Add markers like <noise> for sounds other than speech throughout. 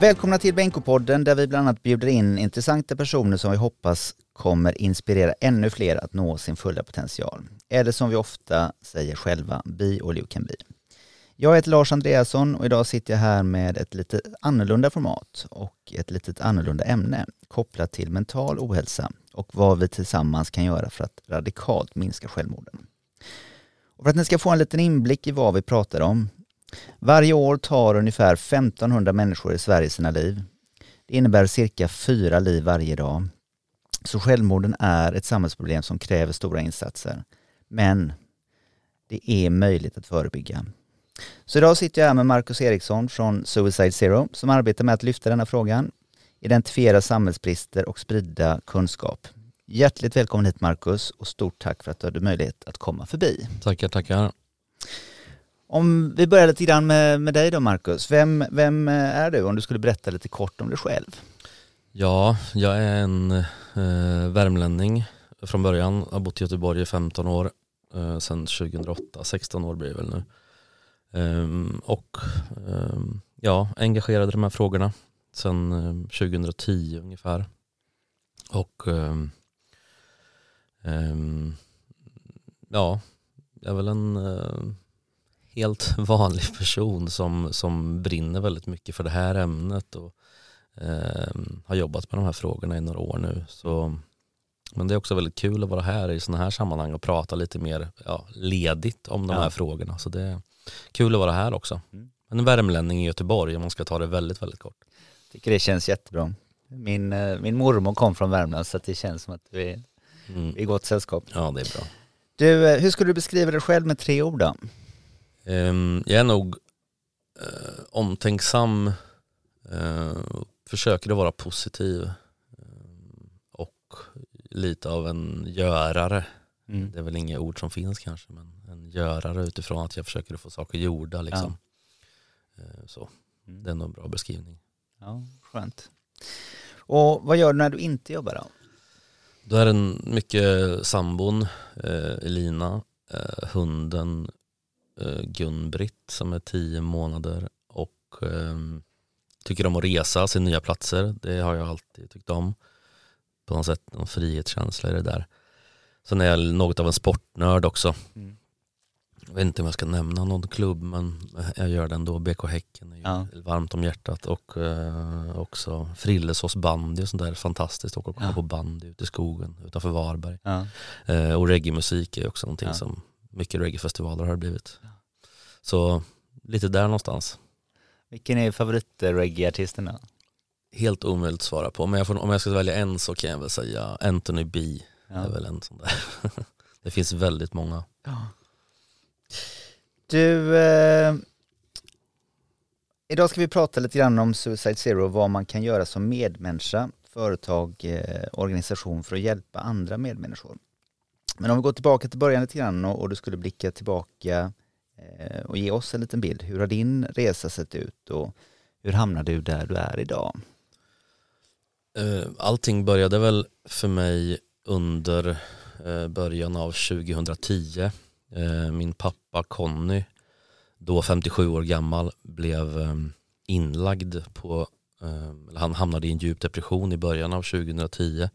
Välkomna till Benko-podden där vi bland annat bjuder in intressanta personer som vi hoppas kommer inspirera ännu fler att nå sin fulla potential. Eller som vi ofta säger själva, be all you can be. Jag heter Lars Andreasson och idag sitter jag här med ett lite annorlunda format och ett lite annorlunda ämne kopplat till mental ohälsa och vad vi tillsammans kan göra för att radikalt minska självmorden. Och för att ni ska få en liten inblick i vad vi pratar om. Varje år tar ungefär 1500 människor i Sverige sina liv. Det innebär cirka fyra liv varje dag. Så självmorden är ett samhällsproblem som kräver stora insatser. Men det är möjligt att förebygga. Så idag sitter jag här med Marcus Eriksson från Suicide Zero som arbetar med att lyfta denna frågan, identifiera samhällsbrister och sprida kunskap. Hjärtligt välkommen hit Marcus och stort tack för att du hade möjlighet att komma förbi. Tackar, tackar. Om vi börjar lite grann med, med dig då Marcus. Vem, vem eh, är du om du skulle berätta lite kort om dig själv? Ja, jag är en eh, värmlänning från början. Jag har bott i Göteborg i 15 år, eh, sedan 2008, 16 år blir det väl nu. Ehm, och ehm, ja, engagerad i de här frågorna sedan eh, 2010 ungefär. Och ehm, ehm, ja, jag är väl en eh, helt <laughs> vanlig person som, som brinner väldigt mycket för det här ämnet och har jobbat med de här frågorna i några år nu. Så, men det är också väldigt kul att vara här i sådana här sammanhang och prata lite mer ja, ledigt om de ja. här frågorna. Så det, Kul att vara här också. Mm. En värmlänning i Göteborg om man ska ta det väldigt, väldigt kort. Tycker det känns jättebra. Min, eh, min mormor kom från Värmland så det känns som att vi är mm. i gott sällskap. Ja, det är bra. Du, eh, hur skulle du beskriva dig själv med tre ord då? Um, jag är nog uh, omtänksam, uh, försöker att vara positiv uh, och lite av en görare. Mm. Det är väl inga ord som finns kanske men en görare utifrån att jag försöker få saker gjorda liksom. Ja. Eh, så mm. det är nog en bra beskrivning. Ja, skönt. Och vad gör du när du inte jobbar då? Då är det mycket sambon, eh, Elina, eh, hunden eh, Gun-Britt som är tio månader och eh, tycker om att resa, se nya platser. Det har jag alltid tyckt om. På något sätt en frihetskänsla i det där. Sen är jag något av en sportnörd också. Mm. Jag vet inte om jag ska nämna någon klubb men jag gör det ändå. BK Häcken är ja. varmt om hjärtat och eh, också Frillesås bandy och sånt där. Fantastiskt att åka och kolla ja. på bandy ute i skogen utanför Varberg. Ja. Eh, och reggae-musik är också någonting som mycket reggae-festivaler har blivit. Så lite där någonstans. Vilken är favorit-reggae-artisten Helt omöjligt att svara på, men jag får, om jag ska välja en så kan jag väl säga Anthony B. Ja. är väl en sån där. <laughs> det finns väldigt många. Ja. Du, eh, idag ska vi prata lite grann om Suicide Zero och vad man kan göra som medmänniska, företag, eh, organisation för att hjälpa andra medmänniskor. Men om vi går tillbaka till början lite grann och, och du skulle blicka tillbaka eh, och ge oss en liten bild. Hur har din resa sett ut och hur hamnade du där du är idag? Eh, allting började väl för mig under eh, början av 2010. Eh, min pappa Conny, då 57 år gammal, blev eh, inlagd på, ehm, han hamnade i en djup depression i början av 2010.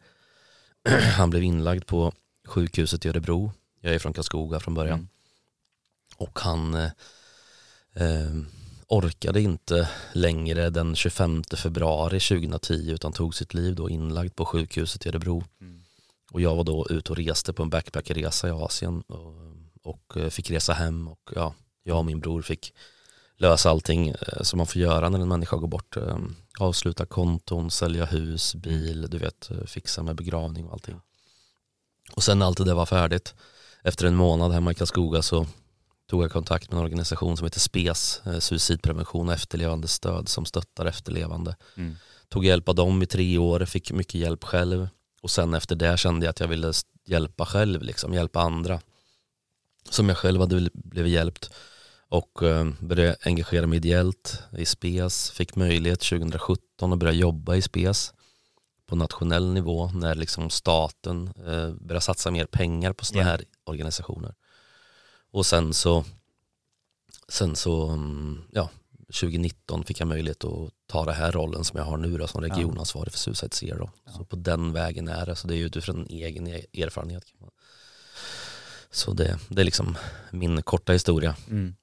<clears throat> Han blev inlagd på sjukhuset i Örebro. Jag är från Karlskoga från början. Mm. Och han eh, orkade inte längre den 25 februari 2010 utan tog sitt liv då inlagd på sjukhuset i Örebro. Mm. Och jag var då ute och reste på en backpackerresa i Asien och, och eh, fick resa hem och ja, jag och min bror fick lösa allting eh, som man får göra när en människa går bort. Eh, avsluta konton, sälja hus, bil, du vet, fixa med begravning och allting. Och sen när allt det där var färdigt, efter en månad hemma i Karlskoga så tog jag kontakt med en organisation som heter SPES, suicidprevention och efterlevande stöd som stöttar efterlevande. Mm. Tog hjälp av dem i tre år, fick mycket hjälp själv och sen efter det kände jag att jag ville hjälpa själv, liksom, hjälpa andra. Som jag själv hade blivit hjälpt. Och eh, började engagera mig ideellt i SPES. Fick möjlighet 2017 att börja jobba i SPES på nationell nivå när liksom staten eh, började satsa mer pengar på sådana yeah. här organisationer. Och sen så, sen så mm, ja, 2019 fick jag möjlighet att ta det här rollen som jag har nu då, som regionansvarig för Suicide Zero. Ja. Så på den vägen är det, så det är utifrån en egen e- erfarenhet. Så det, det är liksom min korta historia. Mm.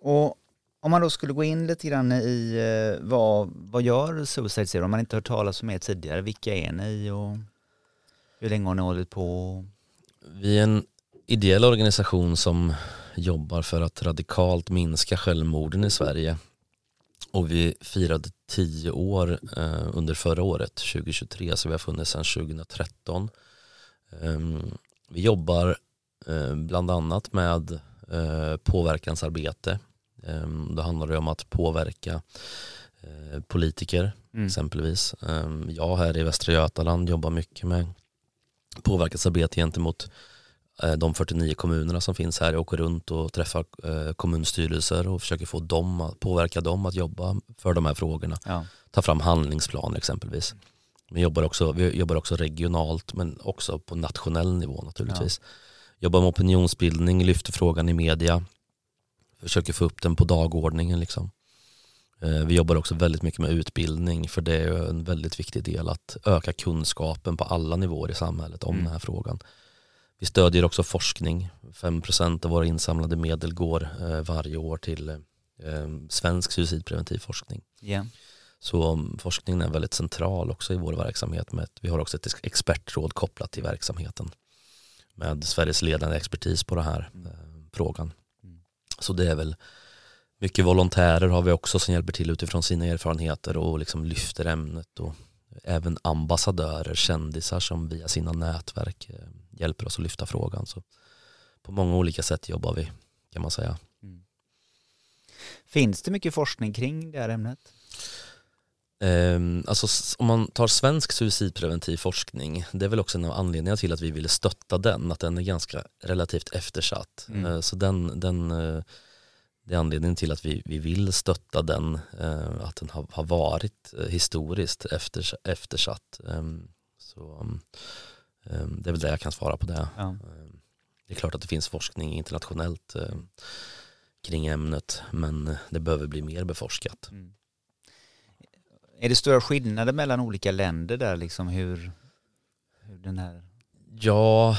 Och om man då skulle gå in lite grann i eh, vad, vad gör Suicide Zero? Om man inte hört talas om er tidigare, vilka är ni och hur länge har ni hållit på? Vi är en ideell organisation som jobbar för att radikalt minska självmorden i Sverige. Och vi firade tio år eh, under förra året, 2023, så vi har funnits sedan 2013. Ehm, vi jobbar eh, bland annat med eh, påverkansarbete. Um, då handlar det om att påverka eh, politiker mm. exempelvis. Um, jag här i Västra Götaland jobbar mycket med påverkansarbete gentemot Eh, de 49 kommunerna som finns här. Jag åker runt och träffar eh, kommunstyrelser och försöker få dem att påverka dem att jobba för de här frågorna. Ja. Ta fram handlingsplaner exempelvis. Vi jobbar, också, vi jobbar också regionalt men också på nationell nivå naturligtvis. Ja. Jobbar med opinionsbildning, lyfter frågan i media. Försöker få upp den på dagordningen. Liksom. Eh, vi jobbar också väldigt mycket med utbildning för det är en väldigt viktig del att öka kunskapen på alla nivåer i samhället om mm. den här frågan. Vi stödjer också forskning. 5% av våra insamlade medel går eh, varje år till eh, svensk suicidpreventiv forskning. Yeah. Så um, forskningen är väldigt central också i vår verksamhet. Med, vi har också ett expertråd kopplat till verksamheten med Sveriges ledande expertis på den här mm. frågan. Så det är väl mycket volontärer har vi också som hjälper till utifrån sina erfarenheter och liksom lyfter ämnet och även ambassadörer, kändisar som via sina nätverk eh, hjälper oss att lyfta frågan. Så på många olika sätt jobbar vi kan man säga. Mm. Finns det mycket forskning kring det här ämnet? Um, alltså, om man tar svensk suicidpreventiv forskning, det är väl också en av anledningarna till att vi ville stötta den, att den är ganska relativt eftersatt. Mm. Uh, så den, den, uh, det är anledningen till att vi, vi vill stötta den, uh, att den har, har varit historiskt efter, eftersatt. Um, så, um, Ehm, det är väl det jag kan svara på det. Ja. Ehm, det är klart att det finns forskning internationellt ehm, kring ämnet men det behöver bli mer beforskat. Mm. Är det stora skillnader mellan olika länder där liksom hur, hur den här Ja,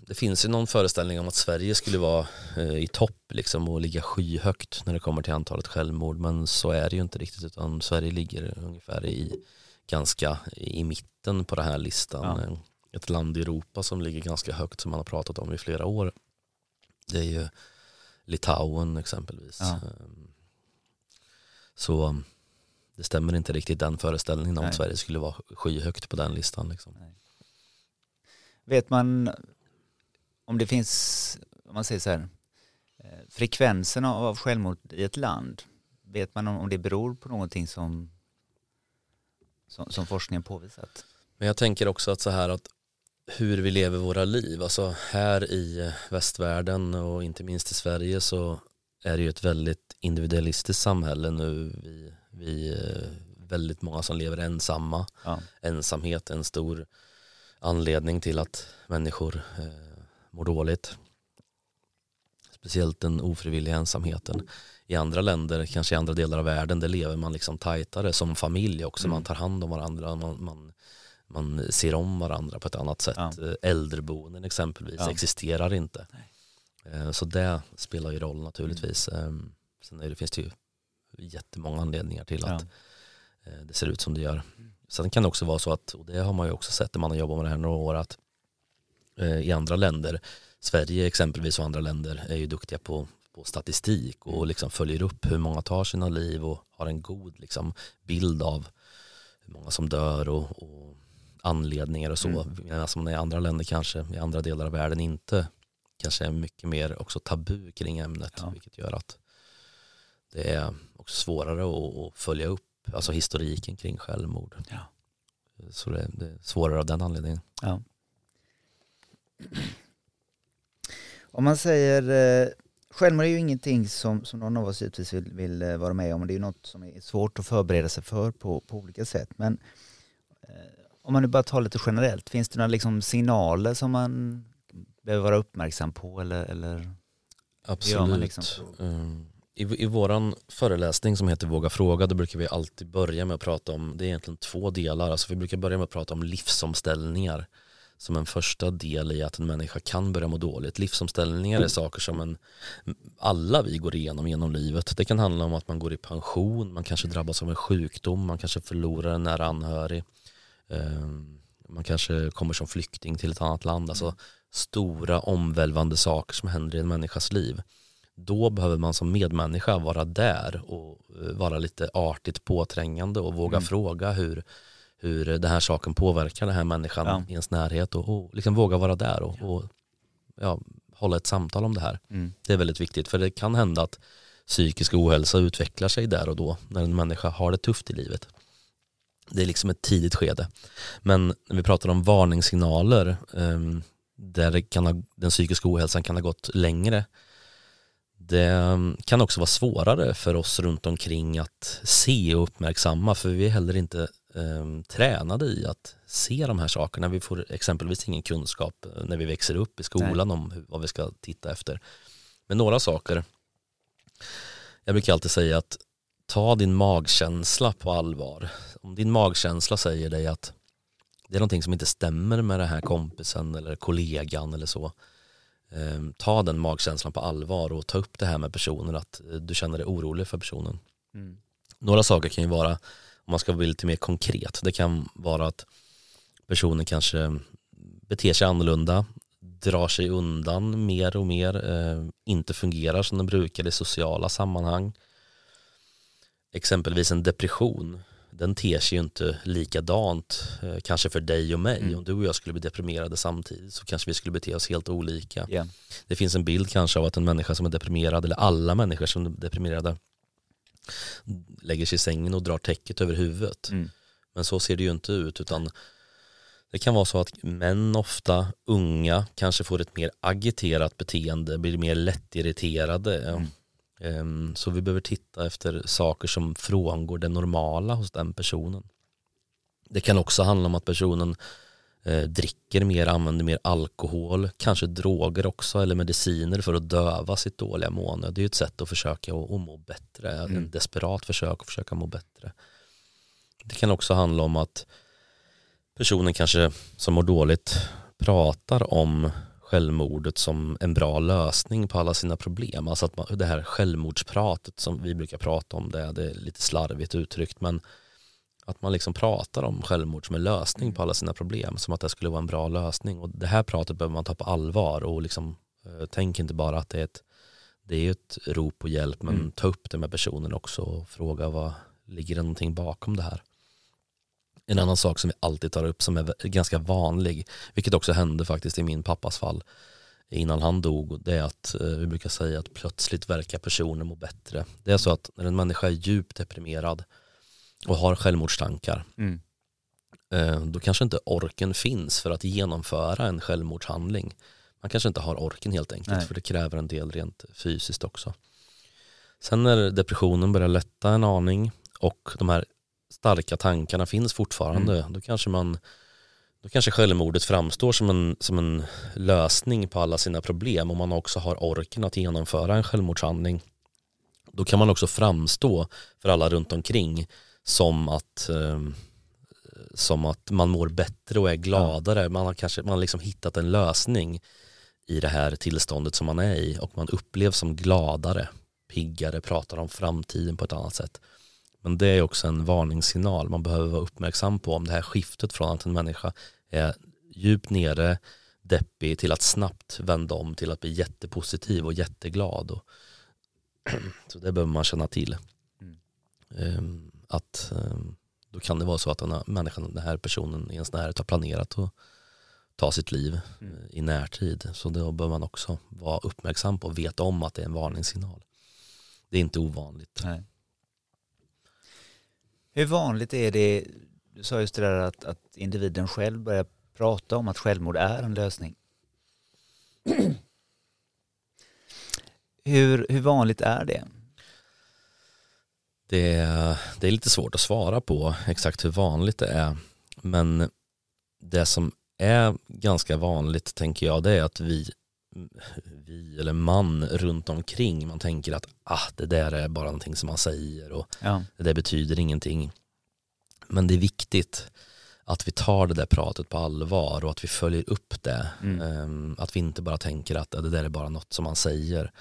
det finns ju någon föreställning om att Sverige skulle vara eh, i topp liksom och ligga skyhögt när det kommer till antalet självmord men så är det ju inte riktigt utan Sverige ligger ungefär i ganska i mitten på den här listan. Ja. Ett land i Europa som ligger ganska högt som man har pratat om i flera år. Det är ju Litauen exempelvis. Ja. Ehm, så det stämmer inte riktigt den föreställningen om att Sverige skulle vara skyhögt på den listan. Liksom. Vet man om det finns, om man säger så här, eh, frekvensen av självmord i ett land, vet man om det beror på någonting som som, som forskningen påvisat. Men jag tänker också att så här att hur vi lever våra liv, alltså här i västvärlden och inte minst i Sverige så är det ju ett väldigt individualistiskt samhälle nu. Vi, vi är väldigt många som lever ensamma. Ja. Ensamhet är en stor anledning till att människor eh, mår dåligt. Speciellt den ofrivilliga ensamheten i andra länder, kanske i andra delar av världen, där lever man liksom tajtare som familj också. Mm. Man tar hand om varandra, man, man, man ser om varandra på ett annat sätt. Ja. Eh, äldreboenden exempelvis ja. existerar inte. Eh, så det spelar ju roll naturligtvis. Mm. Ehm, sen är det, finns det ju jättemånga anledningar till att ja. Eh, det ser ut som det gör. Sen kan det också vara så att, och det har man ju också sett när man har jobbat med det här några år, att i andra länder, Sverige exempelvis och andra länder är ju duktiga på på statistik och mm. liksom följer upp hur många tar sina liv och har en god liksom bild av hur många som dör och, och anledningar och så. Mm. Medan man i andra länder kanske, i andra delar av världen inte kanske är mycket mer också tabu kring ämnet. Ja. Vilket gör att det är också svårare att, att följa upp alltså historiken kring självmord. Ja. Så det, det, är svårare av den anledningen. Ja. Om man säger eh, Självmord är ju ingenting som, som någon av oss givetvis vill, vill eh, vara med om det är ju något som är svårt att förbereda sig för på, på olika sätt. Men eh, om man nu bara tar lite generellt, finns det några liksom signaler som man behöver vara uppmärksam på eller, eller? Absolut. liksom? Um, i, I vår föreläsning som heter Våga fråga, då brukar vi alltid börja med att prata om, det är egentligen två delar, alltså vi brukar börja med att prata om livsomställningar som en första del i att en människa kan börja må dåligt. Livsomställningar är saker som en, alla vi går igenom genom livet. Det kan handla om att man går i pension, man kanske drabbas av en sjukdom, man kanske förlorar en nära anhörig. Ehm, man kanske kommer som flykting till ett annat land. Alltså stora omvälvande saker som händer i en människas liv. Då behöver man som medmänniska vara där och eh, vara lite artigt påträngande och våga Mm. fråga hur, hur den här saken påverkar den här människan Ja. i ens närhet och, och liksom våga vara där och, och ja, hålla ett samtal om det här. Mm. Det är väldigt viktigt för det kan hända att psykisk ohälsa utvecklar sig där och då när en människa har det tufft i livet. Det är liksom ett tidigt skede. Men när vi pratar om varningssignaler um, där kan ha, den psykiska ohälsan kan ha gått längre det ehm, kan också vara svårare för oss runt omkring att se och uppmärksamma för vi är heller inte um, tränade i att se de här sakerna. Vi får exempelvis ingen kunskap eh, när vi växer upp i skolan om hur, vad vi ska titta efter. Men några saker, jag brukar alltid säga att ta din magkänsla på allvar. Om din magkänsla säger dig att det är någonting som inte stämmer med den här kompisen eller kollegan eller så. Eh, ta den magkänslan på allvar och ta upp det här med personen att eh, du känner dig orolig för personen. Mm. Några saker kan ju vara, om man ska bli lite mer konkret, det kan vara att personen kanske beter sig annorlunda, drar sig undan mer och mer, eh, inte fungerar som den brukar i sociala sammanhang. Exempelvis en depression, den ter sig ju inte likadant eh, kanske för dig och mig. Mm. Om du och jag skulle bli deprimerade samtidigt så kanske vi skulle bete oss helt olika. Ja. Det finns en bild kanske av att en människa som är deprimerad, eller alla människor som är deprimerade, lägger sig i sängen och drar täcket över huvudet. Mm. Men så ser det ju inte ut utan det kan vara så att män ofta, unga, kanske får ett mer agiterat beteende, blir mer lättirriterade. Mm. Ehm, Så vi behöver titta efter saker som frångår det normala hos den personen. Det kan också handla om att personen eh, dricker mer, använder mer alkohol, kanske droger också eller mediciner för att döva sitt dåliga mående. Det är ett sätt att försöka att må bättre, Mm. en desperat försök att försöka må bättre. Det kan också handla om att personen kanske som mår dåligt pratar om självmordet som en bra lösning på alla sina problem. Alltså att man, det här självmordspratet som vi brukar prata om, det, det är lite slarvigt uttryckt men att man liksom pratar om självmord som en lösning på alla sina problem, som att det skulle vara en bra lösning. Och det här pratet behöver man ta på allvar och liksom, eh, tänk inte bara att det är ett, det är ett rop på hjälp, men Mm. ta upp det med personen också och fråga vad ligger det någonting bakom det här. En annan sak som vi alltid tar upp som är ganska vanlig, vilket också hände faktiskt i min pappas fall innan han dog, det är att eh, vi brukar säga att plötsligt verkar personen må bättre. Det är så att när en människa är djupt deprimerad och har självmordstankar, Mm. eh, då kanske inte orken finns för att genomföra en självmordshandling. Man kanske inte har orken helt enkelt, Nej. för det kräver en del rent fysiskt också. Sen när depressionen börjar lätta en aning och de här starka tankarna finns fortfarande, då kanske man då kanske självmordet framstår som en, som en lösning på alla sina problem och man också har orken att genomföra en självmordshandling. Då kan man också framstå för alla runt omkring som att, eh, som att man mår bättre och är gladare. Man har kanske man har liksom hittat en lösning i det här tillståndet som man är i och man upplevs som gladare, piggare, pratar om framtiden på ett annat sätt. Men det är också en varningssignal man behöver vara uppmärksam på om det här skiftet från att en människa är djupt nere, deppig till att snabbt vända om till att bli jättepositiv och jätteglad. Och <clears throat> så det behöver man känna till. Mm. Ehm, Att ehm, då kan det vara så att den här människan, den här personen i ens närhet har planerat att ta sitt liv Mm. eh, i närtid. Så då behöver man också vara uppmärksam på och veta om att det är en varningssignal. Det är inte ovanligt. Nej. Hur vanligt är det, du sa just det där att, att individen själv börjar prata om att självmord är en lösning. hur, hur vanligt är det? Det det är lite svårt att svara på exakt hur vanligt det är. Men det som är ganska vanligt tänker jag det är att vi, <laughs> vi eller man runt omkring, man tänker att ah, det där är bara någonting som man säger och Ja. det där betyder ingenting. Men det är viktigt att vi tar det där pratet på allvar och att vi följer upp det. Mm. Ehm, Att vi inte bara tänker att "Ja, det där är bara något som man säger.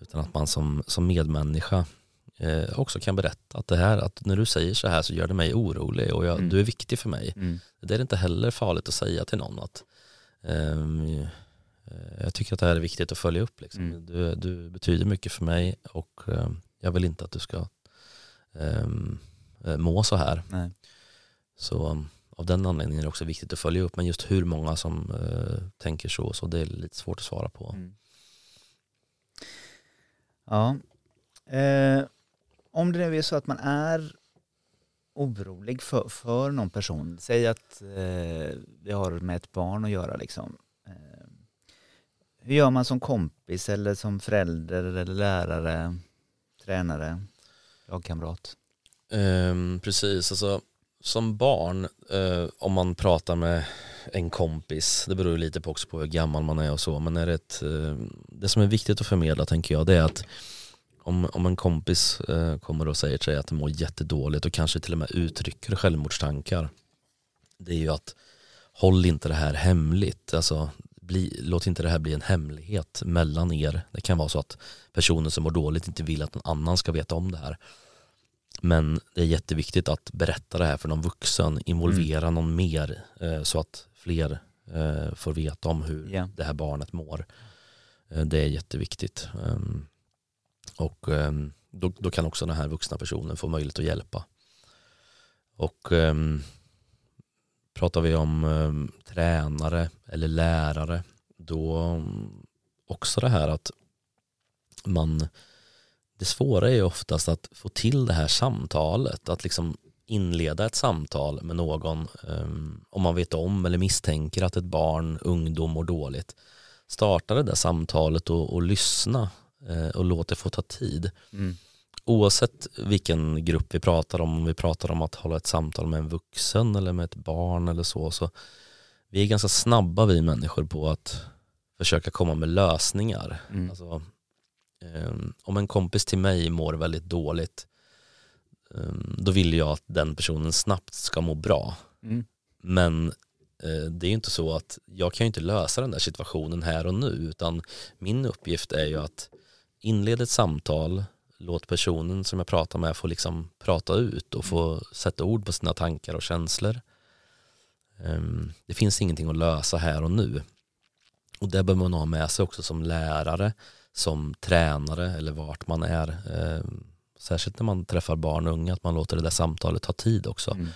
Utan att man som, som medmänniska eh, också kan berätta att det här, att när du säger så här så gör det mig orolig och jag, Mm. du är viktig för mig. Mm. Det är inte heller farligt att säga till någon att eh, jag tycker att det här är viktigt att följa upp. Liksom. Mm. Du, du betyder mycket för mig och ehm, jag vill inte att du ska eh, må så här. Nej. Så um, av den anledningen är det också viktigt att följa upp. Men just hur många som eh, tänker så, så det är lite svårt att svara på. Mm. Ja. Eh, om det nu är så att man är orolig för, för någon person, säg att eh, vi har med ett barn att göra liksom. Hur gör man som kompis eller som förälder eller lärare, tränare, lagkamrat? Um, precis, alltså som barn, uh, om man pratar med en kompis, det beror lite på också på hur gammal man är och så, men är det, ett, uh, det som är viktigt att förmedla tänker jag, det är att om, om en kompis uh, kommer och säger till dig att den mår jättedåligt och kanske till och med uttrycker självmordstankar, det är ju att håll inte det här hemligt, alltså bli, låt inte det här bli en hemlighet mellan er. Det kan vara så att personen som mår dåligt inte vill att någon annan ska veta om det här. Men det är jätteviktigt att berätta det här för någon vuxen, involvera någon mer eh, så att fler eh, får veta om hur Ja. det här barnet mår. Eh, det är jätteviktigt. Ehm, och ehm, då, då kan också den här vuxna personen få möjlighet att hjälpa. Och ehm, pratar vi om eh, tränare eller lärare, då mm, också det här att man det svåra är ju oftast att få till det här samtalet, att liksom inleda ett samtal med någon um, om man vet om eller misstänker att ett barn, ungdom mår dåligt. Starta det där samtalet och, och lyssna eh, och låt det få ta tid. Mm. Oavsett vilken grupp vi pratar om, om vi pratar om att hålla ett samtal med en vuxen eller med ett barn eller så, så vi är ganska snabba vi människor på att försöka komma med lösningar. Mm. Alltså, ehm, om en kompis till mig mår väldigt dåligt, ehm, då vill jag att den personen snabbt ska må bra. Mm. Men eh, det är inte så att jag kan ju inte lösa den där situationen här och nu, utan min uppgift är ju att inleda ett samtal, låt personen som jag pratar med få liksom prata ut och få sätta ord på sina tankar och känslor. Ehm, Det finns ingenting att lösa här och nu. Och det bör man ha med sig också som lärare, som tränare eller vart man är. Ehm, Särskilt när man träffar barn och unga, att man låter det där samtalet ta tid också. Mm.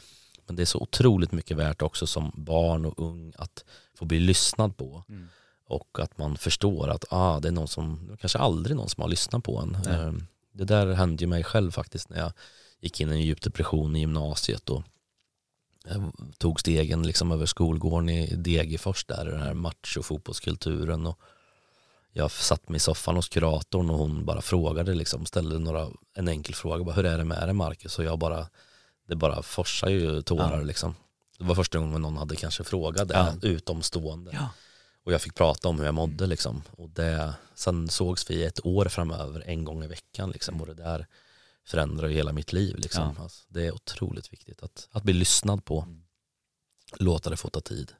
Men det är så otroligt mycket värt också som barn och ung att få bli lyssnad på. Mm. Och att man förstår att ah, det är någon som, kanske aldrig någon som har lyssnat på en. Nej. Det där hände ju mig själv faktiskt när jag gick in i en djup depression i gymnasiet och jag tog stegen liksom över skolgården i Degerfors där, den här macho fotbollskulturen och jag satt mig i soffan hos kuratorn och hon bara frågade liksom, ställde några, en enkel fråga, bara, hur är det med dig Marcus? Och jag bara, det bara forsar ju tårar Ja. liksom. Det var första gången någon hade kanske frågat det, Ja. utomstående. Ja. Och jag fick prata om hur jag mådde liksom. Och det, sen sågs vi ett år framöver en gång i veckan liksom. Och det där förändrar ju hela mitt liv liksom. Ja. Alltså, det är otroligt viktigt att, att bli lyssnad på. Mm. Låta det få ta tid.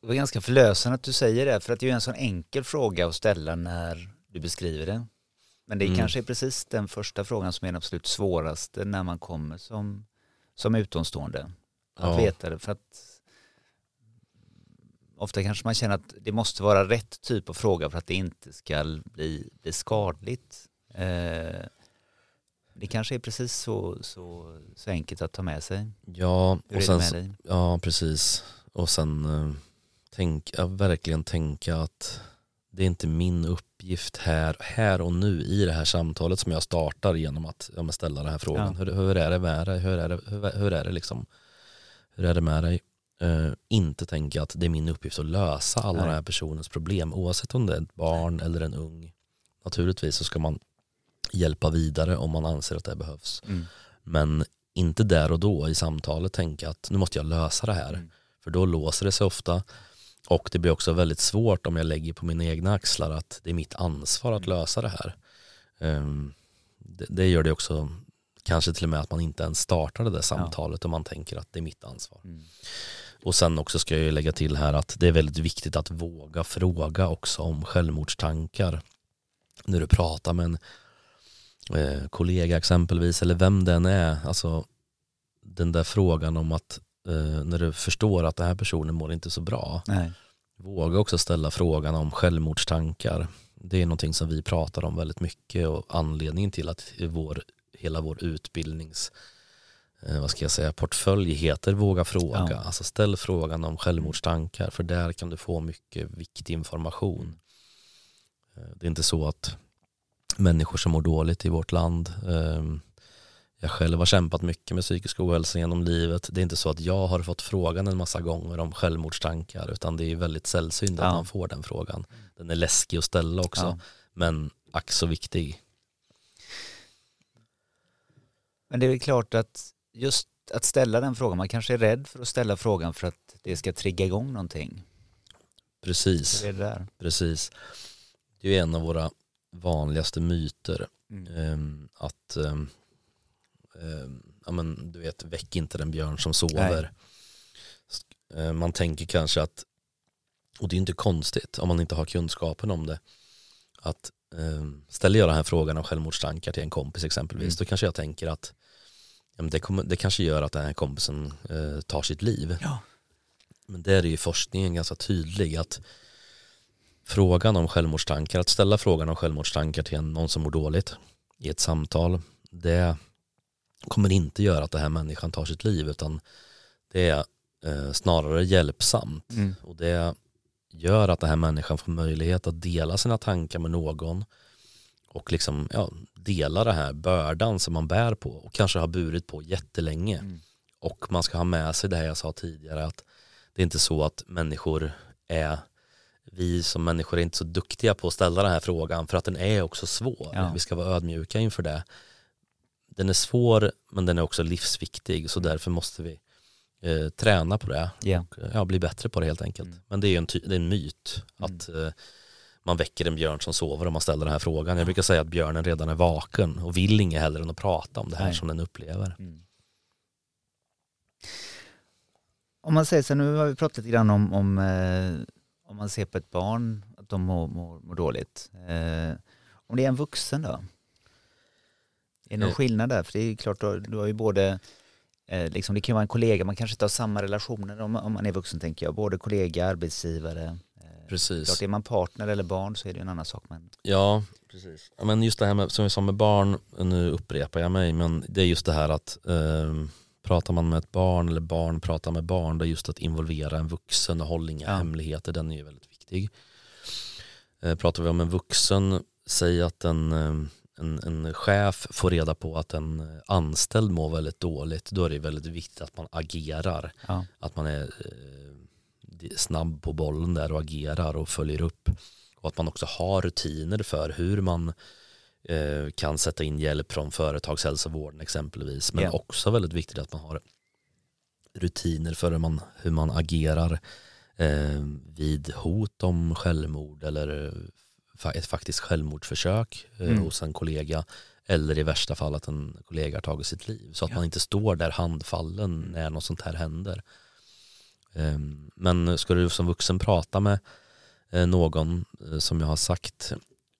Det var ganska förlösande att du säger det, för att det är ju en sån enkel fråga att ställa när du beskriver det. Men det är Mm. kanske är precis den första frågan som är den absolut svåraste när man kommer som, som utomstående. Att Ja. veta det, för att ofta kanske man känner att det måste vara rätt typ av fråga för att det inte ska bli, bli skadligt. Eh, det kanske är precis så, så, så enkelt att ta med sig. Ja, Hur och sen, med dig? ja precis. Och sen eh, tänk, verkligen tänka att det är inte min uppgift här, här och nu i det här samtalet som jag startar genom att ja, ställa den här frågan. Ja. Hur, hur är det med dig? Hur är det, hur, hur är det liksom? Hur är det med dig? Eh, inte tänka att det är min uppgift att lösa alla Nej. den här personens problem oavsett om det är ett barn eller en ung. Naturligtvis så ska man hjälpa vidare om man anser att det behövs. Mm. Men inte där och då i samtalet tänka att nu måste jag lösa det här. Mm. För då låser det sig ofta Och det blir också väldigt svårt om jag lägger på mina egna axlar att det är mitt ansvar att Mm. lösa det här. Ehm, det, det gör det också kanske till och med att man inte ens startar det där samtalet om man tänker att det är mitt ansvar. Mm. Och sen också ska jag lägga till här att det är väldigt viktigt att våga fråga också om självmordstankar. När du pratar med en eh, kollega exempelvis eller vem den är. Alltså den där frågan om att eh, när du förstår att den här personen mår inte så bra. Nej. Våga också ställa frågan om självmordstankar. Det är någonting som vi pratar om väldigt mycket och anledningen till att vår, hela vår utbildnings eh, vad ska jag säga, portfölj heter Våga fråga. Ja. Alltså ställ frågan om självmordstankar för där kan du få mycket viktig information. Eh, Det är inte så att människor som mår dåligt i vårt land eh, jag själv har kämpat mycket med psykisk ohälsa genom livet. Det är inte så att jag har fått frågan en massa gånger om självmordstankar utan det är väldigt sällsynt Ja. att man får den frågan. Den är läskig att ställa också Ja. men ack så viktig. Men det är väl klart att just att ställa den frågan, man kanske är rädd för att ställa frågan för att det ska trigga igång någonting. Precis, det där? precis. Det är en av våra vanligaste myter Mm. Ehm, att ehm, ehm, ja, men, du vet, väck inte den björn som sover. Eh, man tänker kanske att, och det är inte konstigt om man inte har kunskapen om det, att ställer jag den här frågan om självmordstankar till en kompis exempelvis, Mm. då kanske jag tänker att ja, men det, kommer, det kanske gör att den här kompisen eh, tar sitt liv. Ja. Men där är ju forskningen ganska tydlig att frågan om självmordstankar, att ställa frågan om självmordstankar till någon som mår dåligt i ett samtal, det kommer inte göra att den här människan tar sitt liv utan det är eh, snarare hjälpsamt Mm. och det gör att den här människan får möjlighet att dela sina tankar med någon och liksom ja, dela den här bördan som man bär på och kanske har burit på jättelänge. Mm. Och man ska ha med sig det här jag sa tidigare att det är inte så att människor är vi som människor är inte så duktiga på att ställa den här frågan för att den är också svår. Ja. Vi ska vara ödmjuka inför det. Den är svår men den är också livsviktig så därför måste vi eh, träna på det Ja. och eh, ja, bli bättre på det helt enkelt. Mm. Men det är en, det är en myt att eh, man väcker en björn som sover om man ställer den här frågan. Jag brukar säga att björnen redan är vaken och vill inget hellre än att prata om det här Nej. som den upplever. Mm. Om man säger så, nu har vi pratat lite grann om, om, eh, om man ser på ett barn att de mår, mår, mår dåligt. Eh, om det är en vuxen då? Är det någon Eh. skillnad där? För det är klart, du, har ju både, eh, liksom, det kan vara en kollega, man kanske inte har samma relationer om, om man är vuxen tänker jag. Både kollega, arbetsgivare. Precis. klart, är man partner eller barn så är det en annan sak. Men, Ja, precis. Ja, men just det här med, som vi sa med barn, nu upprepar jag mig, men det är just det här att eh, pratar man med ett barn eller barn pratar med barn, det är just att involvera en vuxen och hålla inga Ja. hemligheter, den är ju väldigt viktig. Eh, pratar vi om en vuxen, säg att en, eh, en, en chef får reda på att en anställd mår väldigt dåligt, då är det väldigt viktigt att man agerar ja. att man är eh, snabb på bollen där och agerar och följer upp. Och att man också har rutiner för hur man eh, kan sätta in hjälp från företagshälsovården exempelvis. Men Ja. också väldigt viktigt att man har rutiner för hur man, hur man agerar eh, vid hot om självmord eller ett faktiskt självmordsförsök eh, Mm. hos en kollega eller i värsta fall att en kollega har tagit sitt liv. Så att Ja. man inte står där handfallen när något sånt här händer. Ehm, Men ska du som vuxen prata med eh, någon eh, som jag har sagt,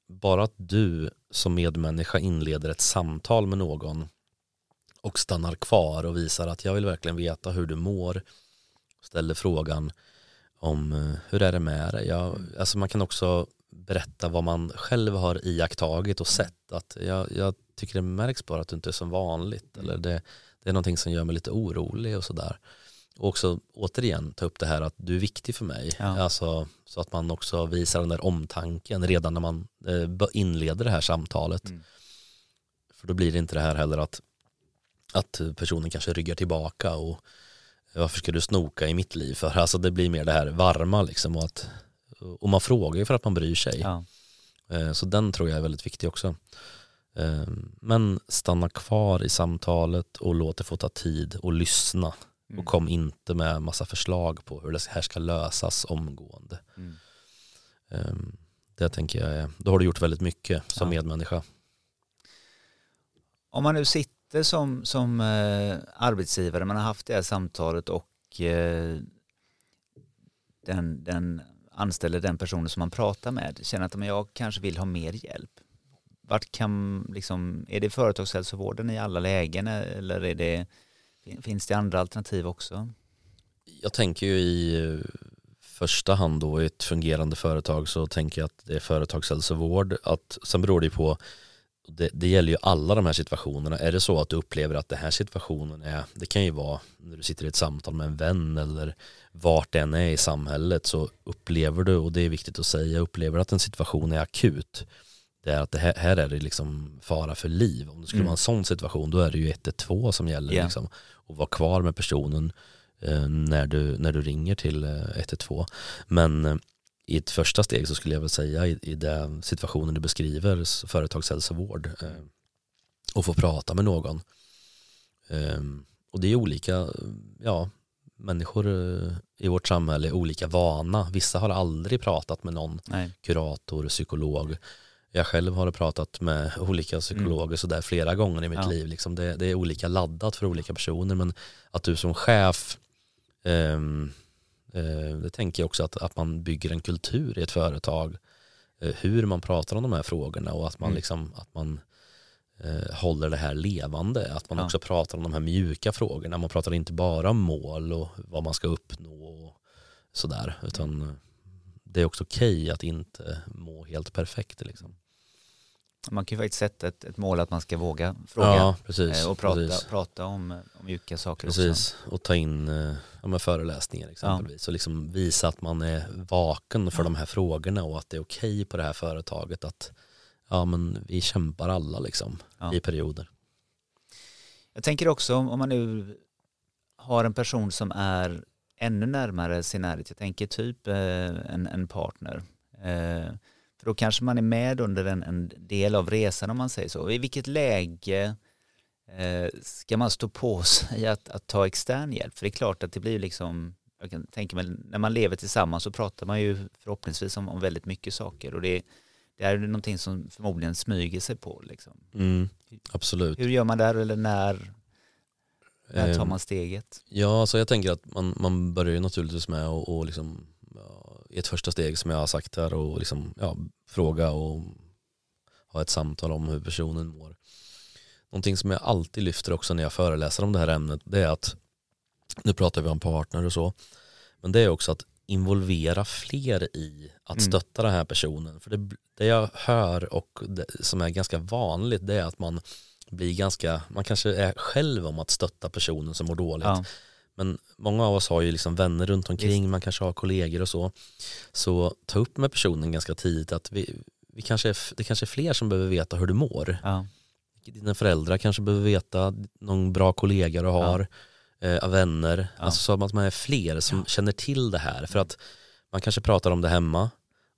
bara att du som medmänniska inleder ett samtal med någon och stannar kvar och visar att jag vill verkligen veta hur du mår, ställer frågan om eh, hur är det med dig? Jag, alltså man kan också berätta vad man själv har iakttagit och sett. Att jag, jag tycker det märks bara att du inte är som vanligt. Eller det, det är någonting som gör mig lite orolig och sådär. Och också återigen ta upp det här att du är viktig för mig. Ja. Alltså, så att man också visar den där omtanken redan när man eh, inleder det här samtalet. Mm. För då blir det inte det här heller att, att personen kanske ryggar tillbaka och varför ska du snoka i mitt liv för? Alltså det blir mer det här varma liksom och, att, och man frågar ju för att man bryr sig. Ja. Eh, Så den tror jag är väldigt viktig också. Eh, Men stanna kvar i samtalet och låt det få ta tid och lyssna. Mm. Och kom inte med massa förslag på hur det här ska lösas omgående. Mm. Um, det tänker jag är, då har du gjort väldigt mycket som ja. medmänniska. Om man nu sitter som, som eh, arbetsgivare, man har haft det här samtalet och eh, den, den anställer den personen som man pratar med känner att men jag kanske vill ha mer hjälp. Vart kan, liksom, är det företagshälsovården i alla lägen eller är det, finns det andra alternativ också? Jag tänker ju i första hand då i ett fungerande företag så tänker jag att det är företagshälsovård. Att, sen beror det på det, det, gäller ju alla de här situationerna. Är det så att du upplever att den här situationen är, det kan ju vara när du sitter i ett samtal med en vän eller vart den är i samhället så upplever du, och det är viktigt att säga, upplever att en situation är akut. Det är att det här, här är det liksom fara för liv. Om det skulle mm. vara en sån situation då är det ju 112 som gäller. Yeah. Liksom, och vara kvar med personen eh, när, du, när du ringer till eh, 112. Men eh, i ett första steg så skulle jag väl säga i, i den situationen du beskriver, företagshälsovård, eh, och få prata med någon. Eh, och det är olika, ja, människor eh, i vårt samhälle är olika vana. Vissa har aldrig pratat med någon Nej. kurator, psykolog. Jag själv har pratat med olika psykologer mm. sådär flera gånger i mitt ja. liv. Liksom det, det, är olika laddat för olika personer men att du som chef um, Eh, det tänker jag också att, att man bygger en kultur i ett företag. Eh, hur man pratar om de här frågorna och att man, mm. liksom, att man eh, håller det här levande. Att man ja. också pratar om de här mjuka frågorna. Man pratar inte bara om mål och vad man ska uppnå och sådär. Utan det är också okej okay att inte må helt perfekt. Liksom. Man kan ju faktiskt sätta ett, ett mål att man ska våga fråga ja, precis, och prata, prata om, om mjuka saker precis. också. och ta in ja, föreläsningar exempelvis ja. och liksom visa att man är vaken för ja. de här frågorna och att det är okej okay på det här företaget att ja, men vi kämpar alla liksom i perioder. Jag tänker också om man nu har en person som är ännu närmare sin närhet, jag tänker typ eh, en, en partner, eh, för då kanske man är med under en, en del av resan om man säger så. I vilket läge eh, ska man stå på <laughs> sig att, att ta extern hjälp? För det är klart att det blir liksom, jag kan tänka mig, när man lever tillsammans så pratar man ju förhoppningsvis om, om väldigt mycket saker och det, det är någonting som förmodligen smyger sig på. Liksom. Mm, absolut. Hur gör man där eller när, när tar ehm, man steget? Ja, alltså jag tänker att man, man börjar ju naturligtvis med att liksom, ja, i ett första steg som jag har sagt här och liksom, ja, fråga och ha ett samtal om hur personen mår. Någonting som jag alltid lyfter också när jag föreläser om det här ämnet det är att, nu pratar vi om partner och så, men det är också att involvera fler i att mm. stötta den här personen. För det, det jag hör och det, som är ganska vanligt det är att man blir ganska, man kanske är själv om att stötta personen som mår dåligt. Ja. Men många av oss har ju liksom vänner runt omkring, Visst. man kanske har kollegor och så. Så ta upp med personen ganska tidigt att vi, vi kanske är, det kanske är fler som behöver veta hur du mår. Ja. Dina föräldrar kanske behöver veta, någon bra kollega du har, ja. eh, vänner. Ja. Alltså så att man är fler som känner till det här. För att man kanske pratar om det hemma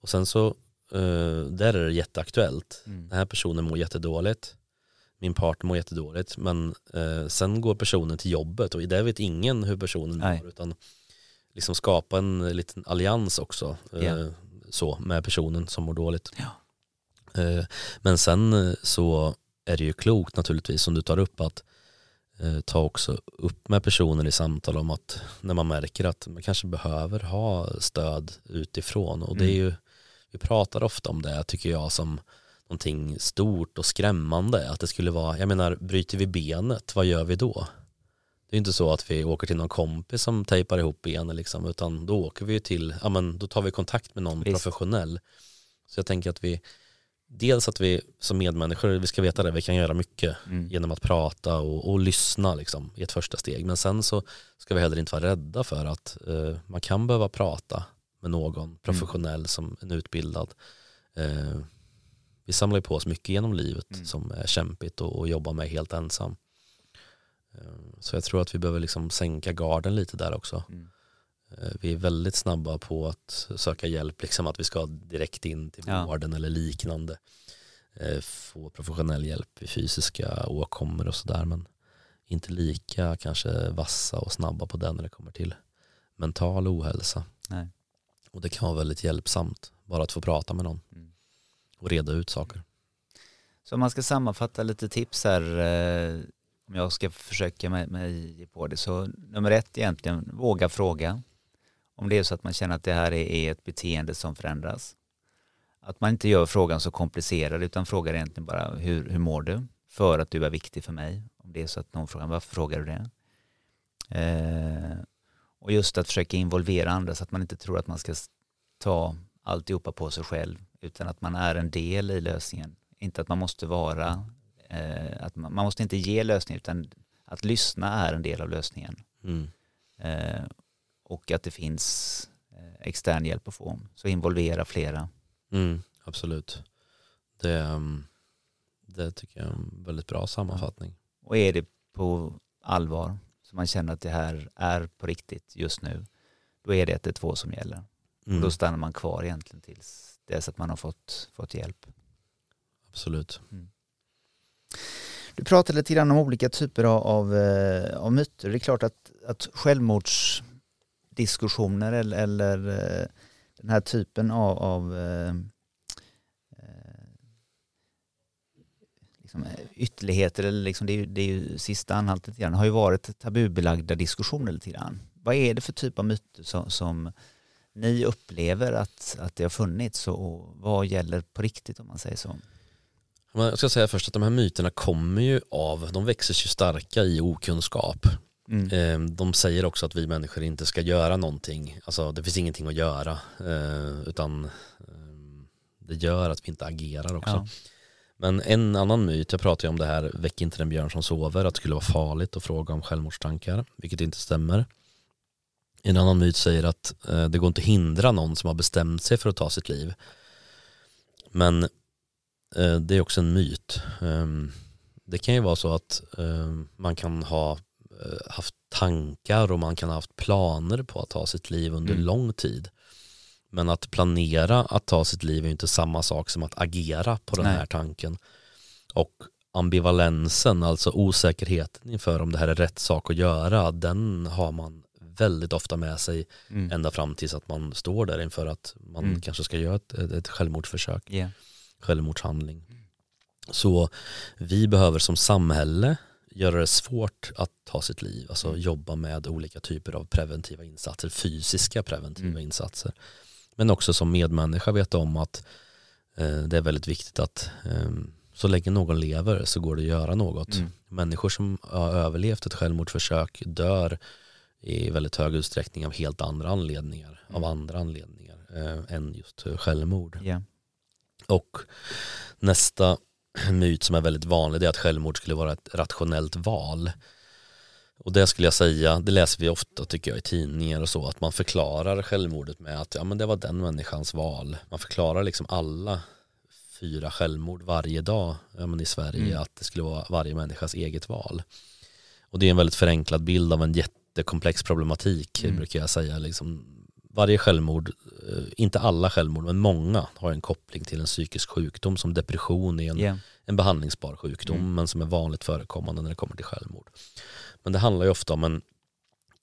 och sen så, eh, där är det jätteaktuellt. Mm. Den här personen mår jättedåligt min partner mår jättedåligt men eh, sen går personen till jobbet och där vet ingen hur personen Nej. mår utan liksom skapa en liten allians också yeah. eh, så med personen som mår dåligt. Ja. Eh, men sen eh, så är det ju klokt naturligtvis som du tar upp att eh, ta också upp med personen i samtal om att när man märker att man kanske behöver ha stöd utifrån och mm. det är mm. ju vi pratar ofta om det tycker jag som någonting stort och skrämmande. Att det skulle vara, jag menar, bryter vi benet, vad gör vi då? Det är inte så att vi åker till någon kompis som tejpar ihop benet liksom, utan då åker vi till, ja men då tar vi kontakt med någon Visst. professionell. Så jag tänker att vi, dels att vi som medmänniskor, vi ska veta det, vi kan göra mycket mm. genom att prata och, och, lyssna liksom, i ett första steg. Men sen så ska vi heller inte vara rädda för att uh, man kan behöva prata med någon professionell mm. som en utbildad. Uh, vi samlar ju på oss mycket genom livet mm. som är kämpigt och, och jobba med helt ensam. Eh, så jag tror att vi behöver liksom sänka garden lite där också. Mm. Eh, vi är väldigt snabba på att söka hjälp, liksom att vi ska direkt in till ja. vården eller liknande. Eh, få professionell hjälp vid fysiska åkommor och sådär. Men inte lika kanske vassa och snabba på den när det kommer till mental ohälsa. Nej. Och det kan vara väldigt hjälpsamt bara att få prata med någon Mm och reda ut saker. Så om man ska sammanfatta lite tips här, eh, om jag ska försöka mig, mig på det, så nummer ett egentligen, våga fråga. Om det är så att man känner att det här är, är ett beteende som förändras. Att man inte gör frågan så komplicerad utan frågar egentligen bara hur, hur mår du? För att du är viktig för mig. Om det är så att någon frågar varför frågar du det? Eh, och just att försöka involvera andra så att man inte tror att man ska ta alltihopa på sig själv utan att man är en del i lösningen. Inte att man måste vara, eh, att man, man måste inte ge lösningen utan att lyssna är en del av lösningen. Mm. Eh, och att det finns eh, extern hjälp att få. Så involvera flera. Mm, absolut. Det, ehm, det tycker jag är en väldigt bra sammanfattning. Och är det på allvar, så man känner att det här är på riktigt just nu, då är det 112 som gäller. Och Mm, då stannar man kvar egentligen tills dess att man har fått, fått hjälp. absolut. Du pratade lite grann om olika typer av, av, eh, av myter. Det är klart att, att självmordsdiskussioner eller, eller eh, den här typen av, av eh, liksom ytterligheter, eller liksom det, är ju, det är ju sista anhalten lite grann, har ju varit tabubelagda diskussioner lite grann. Vad är det för typ av myter som, som ni upplever att, att det har funnits och vad gäller på riktigt om man säger så? Jag ska säga först att de här myterna kommer ju av, de växer sig starka i okunskap. Mm. Eh, De säger också att vi människor inte ska göra någonting. Alltså det finns ingenting att göra. eh, Utan eh, det gör att vi inte agerar också. Ja. Men en annan myt, jag pratade ju om det här, väck inte den björn som sover, att det skulle vara farligt att fråga om självmordstankar, vilket inte stämmer. En annan myt säger att eh, det går inte att hindra någon som har bestämt sig för att ta sitt liv. Men eh, det är också en myt. Ehm, det kan ju vara så att eh, man kan ha eh, haft tankar och man kan ha haft planer på att ta sitt liv under Mm. lång tid. Men att planera att ta sitt liv är ju inte samma sak som att agera på den Nej. här tanken. Och ambivalensen, alltså osäkerheten inför om det här är rätt sak att göra, den har man väldigt ofta med sig Mm. ända fram tills att man står där inför att man Mm. kanske ska göra ett, ett, självmordsförsök, Ja. självmordshandling. Så vi behöver som samhälle göra det svårt att ta sitt liv, alltså Mm. jobba med olika typer av preventiva insatser, fysiska preventiva Mm. insatser. Men också som medmänniska veta om att eh, det är väldigt viktigt att eh, så länge någon lever så går det att göra något. Mm. Människor som har överlevt ett självmordsförsök dör i väldigt hög utsträckning av helt andra anledningar, av Mm. andra anledningar eh, än just eh, självmord. Ja. Och nästa <clears throat> myt som är väldigt vanlig är att självmord skulle vara ett rationellt val. Och det skulle jag säga, det läser vi ofta tycker jag i tidningar och så, att man förklarar självmordet med att ja, men det var den människans val. Man förklarar liksom alla fyra självmord varje dag ja, men i Sverige Mm. att det skulle vara varje människas eget val. Och det är en väldigt förenklad bild av en jättekomplex problematik Mm. brukar jag säga. Liksom, varje självmord, eh, inte alla självmord, men många har en koppling till en psykisk sjukdom som depression är en, Ja. en behandlingsbar sjukdom Mm. men som är vanligt förekommande när det kommer till självmord. Men det handlar ju ofta om en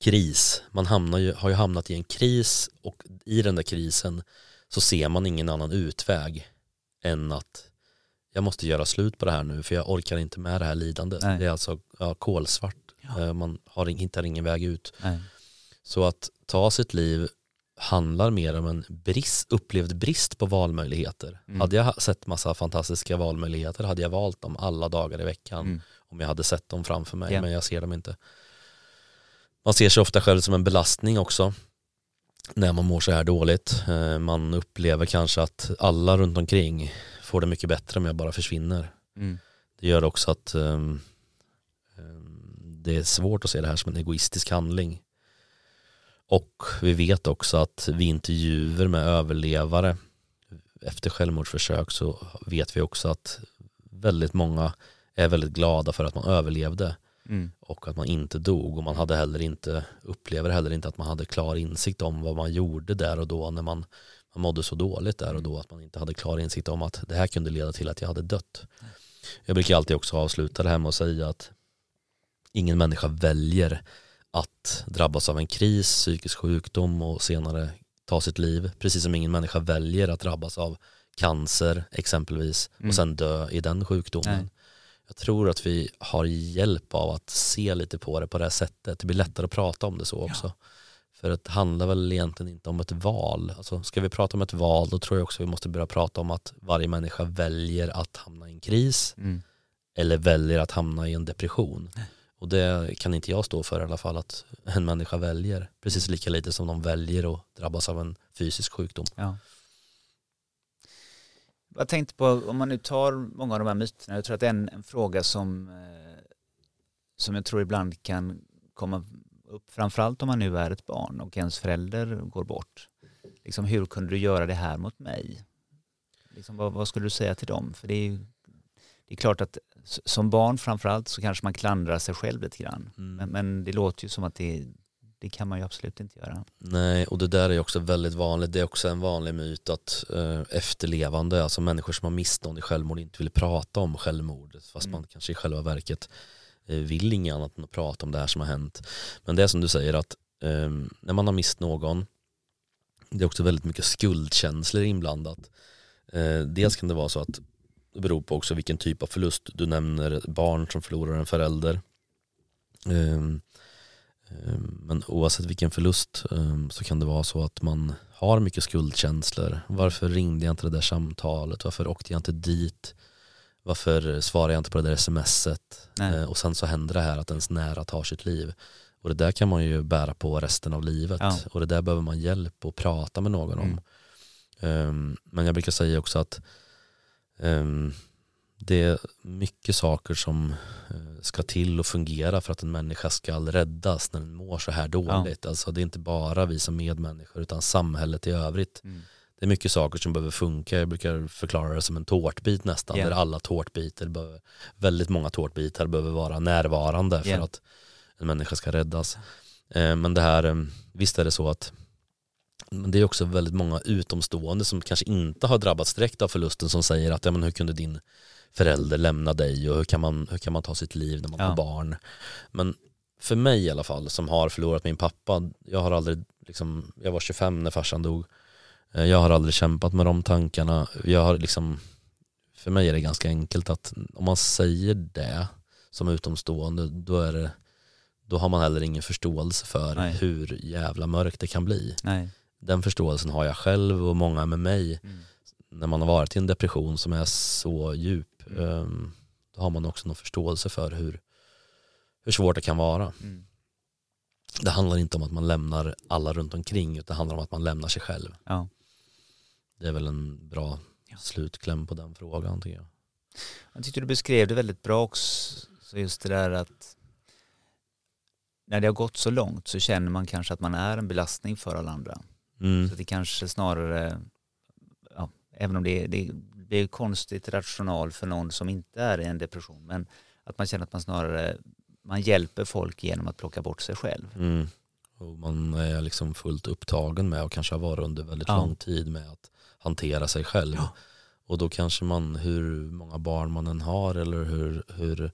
kris. Man hamnar ju, har ju hamnat i en kris och i den där krisen så ser man ingen annan utväg än att jag måste göra slut på det här nu för jag orkar inte med det här lidandet. Nej. Det är alltså ja, kolsvart. Ja. Eh, Man har, hittar ingen väg ut. Nej. Så att ta sitt liv handlar mer om en brist, upplevd brist på valmöjligheter. Mm. Hade jag sett massa fantastiska valmöjligheter hade jag valt dem alla dagar i veckan Mm. om jag hade sett dem framför mig, Ja. men jag ser dem inte. Man ser sig ofta själv som en belastning också när man mår så här dåligt. Eh, Man upplever kanske att alla runt omkring får det mycket bättre om jag bara försvinner. Mm. Det gör också att um, det är svårt att se det här som en egoistisk handling. Och vi vet också att vid intervjuer med överlevare efter självmordsförsök så vet vi också att väldigt många är väldigt glada för att man överlevde Mm. och att man inte dog och man hade heller inte, upplever heller inte att man hade klar insikt om vad man gjorde där och då när man, man mådde så dåligt där och då att man inte hade klar insikt om att det här kunde leda till att jag hade dött. Jag brukar alltid också avsluta det här med att säga att ingen människa väljer att drabbas av en kris, psykisk sjukdom och senare ta sitt liv. Precis som ingen människa väljer att drabbas av cancer exempelvis Mm. och sen dö i den sjukdomen. Nej. Jag tror att vi har hjälp av att se lite på det på det här sättet. Det blir lättare att prata om det så också. För det handlar väl egentligen inte om ett val. Alltså, ska vi prata om ett val då tror jag också vi måste börja prata om att varje människa väljer att hamna i en kris Mm. eller väljer att hamna i en depression. Och det kan inte jag stå för i alla fall att en människa väljer. Precis lika lite som de väljer att drabbas av en fysisk sjukdom. Ja. Jag tänkte på, om man nu tar många av de här myterna, jag tror att det är en, en fråga som, eh, som jag tror ibland kan komma upp, framförallt om man nu är ett barn och ens förälder går bort. Liksom, hur kunde du göra det här mot mig? Liksom, vad, vad skulle du säga till dem? För det är ju det är klart att som barn framförallt så kanske man klandrar sig själv lite grann. Mm. Men, men det låter ju som att det, det kan man ju absolut inte göra. Nej, och det där är också väldigt vanligt. Det är också en vanlig myt att eh, efterlevande, alltså människor som har mist någon i självmord inte vill prata om självmordet fast Mm. man kanske i själva verket eh, vill inget annat än att prata om det här som har hänt. Men det är som du säger att eh, när man har mist någon, det är också väldigt mycket skuldkänslor inblandat. Eh, dels kan det vara så att det beror på också vilken typ av förlust. Du nämner barn som förlorar en förälder. Ehm, ehm, Men oavsett vilken förlust ehm, så kan det vara så att man har mycket skuldkänslor. Varför ringde jag inte det där samtalet? Varför åkte jag inte dit? Varför svarade jag inte på det där smset? Nej. Eh, Och sen så händer det här att ens nära tar sitt liv. Och det där kan man ju bära på resten av livet. Ja. Och det där behöver man hjälp att prata med någon om. Mm. Men jag brukar säga också att det är mycket saker som eh, ska till och fungera för att en människa ska räddas när den mår så här dåligt. Alltså det är inte bara vi som medmänniskor utan samhället i övrigt. Mm. Det är mycket saker som behöver funka. Jag brukar förklara det som en tårtbit nästan. Ja. Där alla tårtbitar, behöver, väldigt många tårtbitar behöver vara närvarande för Ja. att en människa ska räddas. Eh, Men det här, eh, visst är det så att men det är också väldigt många utomstående som kanske inte har drabbats direkt av förlusten som säger att ja, men hur kunde din förälder lämna dig och hur kan man, hur kan man ta sitt liv när man Ja. får barn. Men för mig i alla fall som har förlorat min pappa, jag har aldrig, liksom, jag var 25 när farsan dog. Eh, Jag har aldrig kämpat med de tankarna. Jag har liksom, för mig är det ganska enkelt att om man säger det som utomstående då, är det, då har man heller ingen förståelse för Nej. hur jävla mörkt det kan bli. Nej. Den förståelsen har jag själv och många med mig Mm. när man har varit i en depression som är så djup. Mm. ehm, Då har man också någon förståelse för hur, hur svårt det kan vara. Mm. Det handlar inte om att man lämnar alla runt omkring utan det handlar om att man lämnar sig själv. Ja. Det är väl en bra Ja. slutkläm på den frågan tycker jag. Jag tyckte du beskrev det väldigt bra också, så just det där att när det har gått så långt så känner man kanske att man är en belastning för alla andra. Mm. Så det kanske snarare, ja, även om det, är- det blir konstigt rational för någon som inte är i en depression, men att man känner att man snarare man hjälper folk genom att plocka bort sig själv. Mm. Och man är liksom fullt upptagen med och kanske har varit under väldigt Ja. lång tid med att hantera sig själv. Ja. Och då kanske man, hur många barn man än har eller hur, hur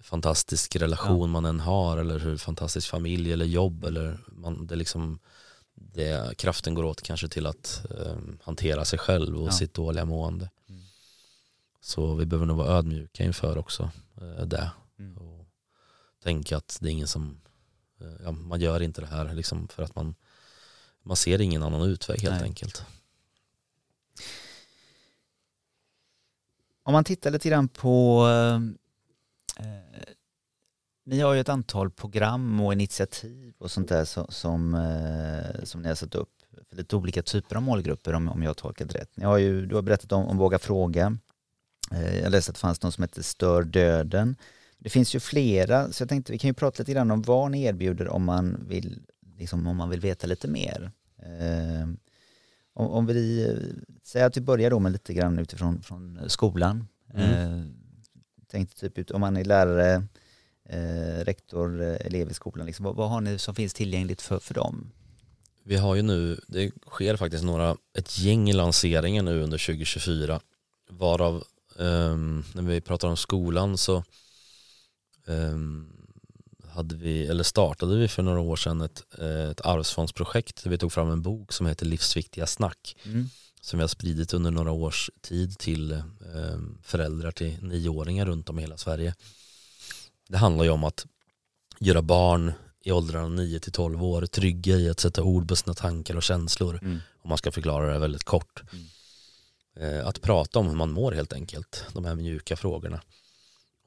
fantastisk relation man än har eller hur fantastisk familj eller jobb eller man, det liksom det, kraften går åt kanske till att eh, hantera sig själv och Ja. sitt dåliga mående. Mm. Så vi behöver nog vara ödmjuka inför också eh, det Mm. och tänka att det är ingen som, eh, ja, man gör inte det här liksom för att man, man ser ingen annan utväg helt Nej. enkelt. Om man tittar lite grann på eh, ni har ju ett antal program och initiativ och sånt där som, som, eh, som ni har satt upp för lite olika typer av målgrupper om, om jag har tolkat rätt. Ni har ju, du har berättat om, om Våga fråga. Eh, jag läste att det fanns någon som heter Stör döden. Det finns ju flera så jag tänkte vi kan ju prata lite grann om vad ni erbjuder om man vill, liksom, om man vill veta lite mer. Eh, om, om vi säger att vi börjar då med lite grann utifrån från skolan. Mm. Eh, tänkte typ ut om man är lärare, eh, rektor, eh, elev i skolan, liksom, vad, vad har ni som finns tillgängligt för, för dem? Vi har ju nu, det sker faktiskt några, ett gäng lanseringar nu under 2024 varav ehm, när vi pratar om skolan så ehm, hade vi, eller startade vi för några år sedan ett, ett arvsfondsprojekt där vi tog fram en bok som heter Livsviktiga snack Mm. som vi har spridit under några års tid till eh, föräldrar till nioåringar runt om i hela Sverige. Det handlar ju om att göra barn i åldrarna 9 till 12 år trygga i att sätta ord på sina tankar och känslor Mm. om man ska förklara det väldigt kort. Mm. Eh, att prata om hur man mår helt enkelt, de här mjuka frågorna.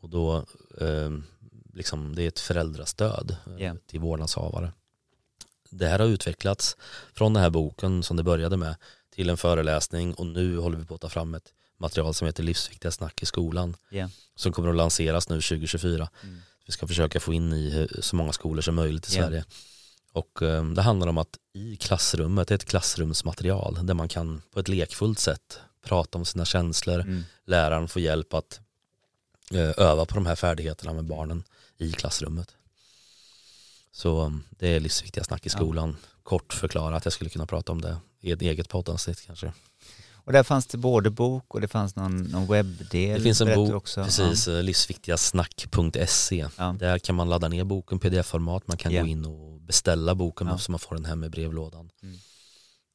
Och då, eh, liksom, det är ett föräldrastöd Ja. till vårdnadshavare. Det här har utvecklats från den här boken som det började med till en föreläsning och nu håller vi på att ta fram ett material som heter Livsviktiga snack i skolan Ja. som kommer att lanseras nu 2024. Mm. Vi ska försöka få in i så många skolor som möjligt i Ja. Sverige. Och eh, det handlar om att i klassrummet, det är ett klassrumsmaterial där man kan på ett lekfullt sätt prata om sina känslor. Mm. Läraren får hjälp att eh, öva på de här färdigheterna med barnen i klassrummet. Så um, det är livsviktiga snack i Ja. skolan. Kort förklarat, jag skulle kunna prata om det i ett eget poddavsnitt kanske. Och där fanns det både bok och det fanns någon, någon webbdel. Det finns en bok, också. precis, eh, livsviktigasnack.se. Ja. Ja. Där kan man ladda ner boken pdf-format, man kan Ja. gå in och beställa boken Ja. så man får den hem i brevlådan. Mm.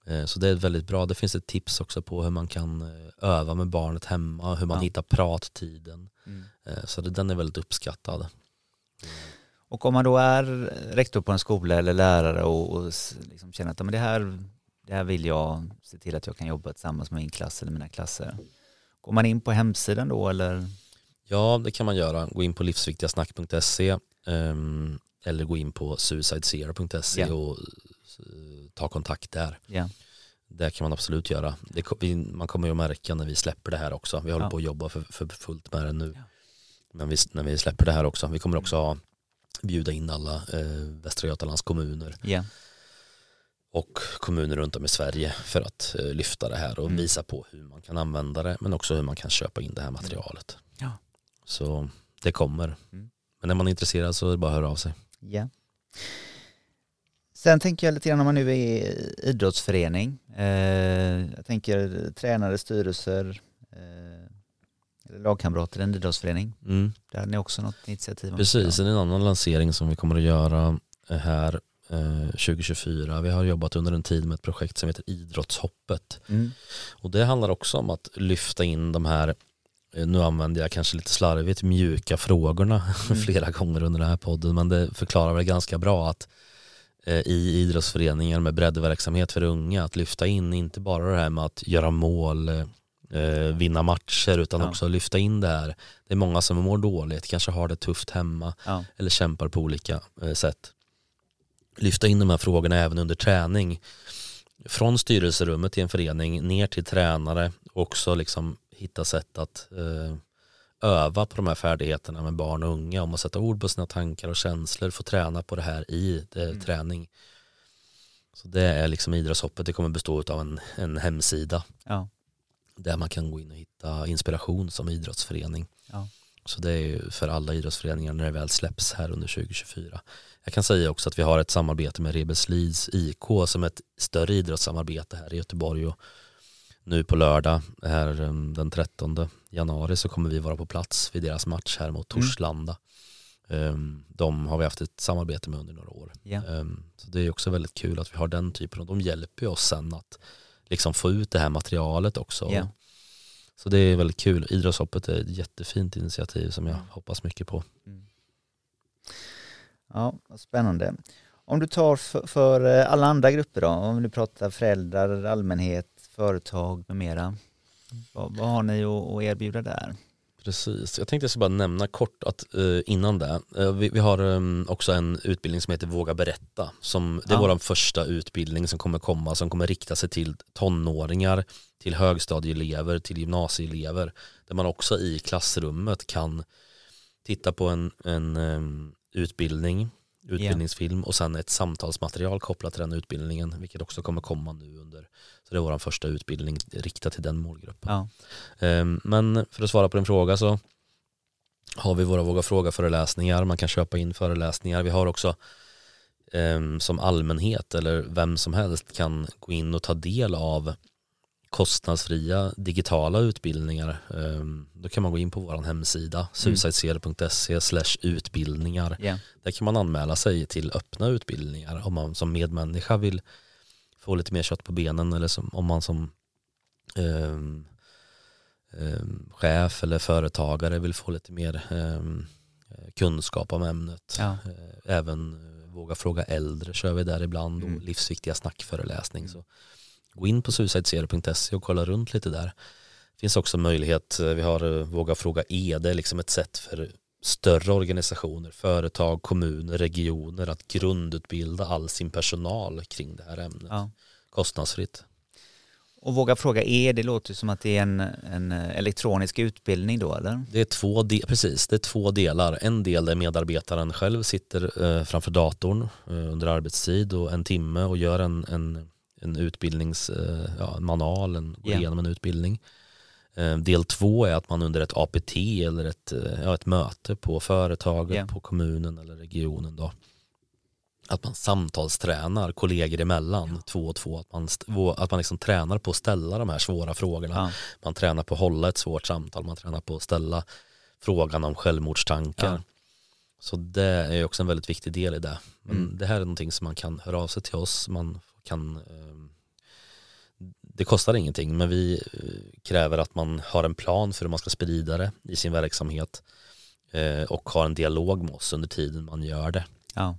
Eh, Så det är väldigt bra. Det finns ett tips också på hur man kan eh, öva med barnet hemma, hur man Ja. hittar prattiden. Mm. Så den är väldigt uppskattad. Och om man då är rektor på en skola eller lärare och, och liksom känner att ja, men det, här, det här vill jag se till att jag kan jobba tillsammans med min klass eller mina klasser. Går man in på hemsidan då eller? Ja, det kan man göra. Gå in på livsviktigasnack.se ehm, eller gå in på suicidezero.se Ja. och eh, ta kontakt där. Ja. Det kan man absolut göra. Det, vi, man kommer ju att märka när vi släpper det här också. Vi håller Ja. på att jobba för, för fullt med det nu. Ja. Men vi, när vi släpper det här också. Vi kommer också ha, bjuda in alla eh, Västra Götalands kommuner Ja. Och kommuner runt om i Sverige för att eh, lyfta det här och Mm. visa på hur man kan använda det men också hur man kan köpa in det här materialet. Ja. Så det kommer. Mm. Men är man intresserad så är det bara att höra av sig. ja. Sen tänker jag lite grann om man nu är i idrottsförening. Eh, jag tänker tränare, styrelser, eh, lagkamrater i en idrottsförening. Mm. Där har ni också något initiativ? Precis, det är en annan lansering som vi kommer att göra här eh, 2024. Vi har jobbat under en tid med ett projekt som heter Idrottshoppet. Mm. Och det handlar också om att lyfta in de här, eh, nu använder jag kanske lite slarvigt, mjuka frågorna <laughs> Mm. flera gånger under den här podden, men det förklarar väl ganska bra att eh, i idrottsföreningar med breddverksamhet för unga, att lyfta in inte bara det här med att göra mål, eh, vinna matcher, utan Ja. också lyfta in det här. Det är många som mår dåligt, kanske har det tufft hemma Ja. eller kämpar på olika eh, sätt. Lyfta in de här frågorna även under träning. Från styrelserummet i en förening ner till tränare. Också liksom hitta sätt att eh, öva på de här färdigheterna med barn och unga. Om att sätta ord på sina tankar och känslor. Få träna på det här i eh, Mm. träning. Så det är liksom idrottshoppet. Det kommer bestå av en, en hemsida. Ja. Där man kan gå in och hitta inspiration som idrottsförening. Ja. Så det är ju för alla idrottsföreningar när det väl släpps här under 2024. Jag kan säga också att vi har ett samarbete med Rebelslids IK som ett större idrottssamarbete här i Göteborg och nu på lördag här um, den 13 januari så kommer vi vara på plats vid deras match här mot Mm. Torslanda. Um, De har vi haft ett samarbete med under några år. Ja. Um, Så det är också väldigt kul att vi har den typen och de hjälper oss sen att liksom få ut det här materialet också. Ja. Så det är väldigt kul. Idrottshoppet är ett jättefint initiativ som jag hoppas mycket på. Mm. Ja, vad spännande. Om du tar för, för eh, alla andra grupper då, om du pratar föräldrar, allmänhet, företag med mera. Vad, vad har ni att, erbjuda där? Precis, jag tänkte jag ska bara nämna kort att eh, innan det, eh, vi, vi har um, också en utbildning som heter Våga berätta. Som, det är Ja. vår första utbildning som kommer komma, som kommer rikta sig till tonåringar, till högstadieelever, till gymnasieelever. Där man också i klassrummet kan titta på en, en em, utbildning, utbildningsfilm och sen ett samtalsmaterial kopplat till den utbildningen, vilket också kommer komma nu under. Så det är vår första utbildning riktad till den målgruppen. Ja, Ehm, Men för att svara på din fråga så har vi våra Våga fråga-föreläsningar. Man kan köpa in föreläsningar. Vi har också ehm, som allmänhet eller vem som helst kan gå in och ta del av kostnadsfria digitala utbildningar ehm, då kan man gå in på vår hemsida suicidezero.se utbildningar. Yeah. Där kan man anmäla sig till öppna utbildningar om man som medmänniska vill få lite mer kött på benen eller som, om man som um, um, chef eller företagare vill få lite mer um, kunskap om ämnet. Ja. Eh, även eh, våga fråga äldre kör vi där ibland och Mm. livsviktiga snackföreläsning. Så gå in på suicidezero.se och kolla runt lite där. Det finns också möjlighet, eh, vi har eh, Våga fråga E, det är liksom ett sätt för större organisationer, företag, kommuner, regioner att grundutbilda all sin personal kring det här ämnet. Ja. Kostnadsfritt. Och våga fråga er, det låter som att det är en, en eh, elektronisk utbildning då eller? Det är två, de- precis, det är två delar. En del där medarbetaren själv sitter eh, framför datorn eh, under arbetstid och en timme och gör en, en, en utbildnings, eh, ja, en manual, en, Ja. igenom en utbildning. Eh, del två är att man under ett APT eller ett, eh, ja, ett möte på företaget, Ja. på kommunen eller regionen då, att man samtalstränar kollegor emellan, två och två, att man, att man liksom tränar på att ställa de här svåra frågorna. Ja. Man tränar på att hålla ett svårt samtal, man tränar på att ställa frågan om självmordstankar. Ja. Så det är också en väldigt viktig del i det. Men Mm. det här är någonting som man kan höra av sig till oss. Man kan, ehm, det kostar ingenting men vi eh, kräver att man har en plan för hur man ska sprida det i sin verksamhet eh, och har en dialog med oss under tiden man gör det. Ja.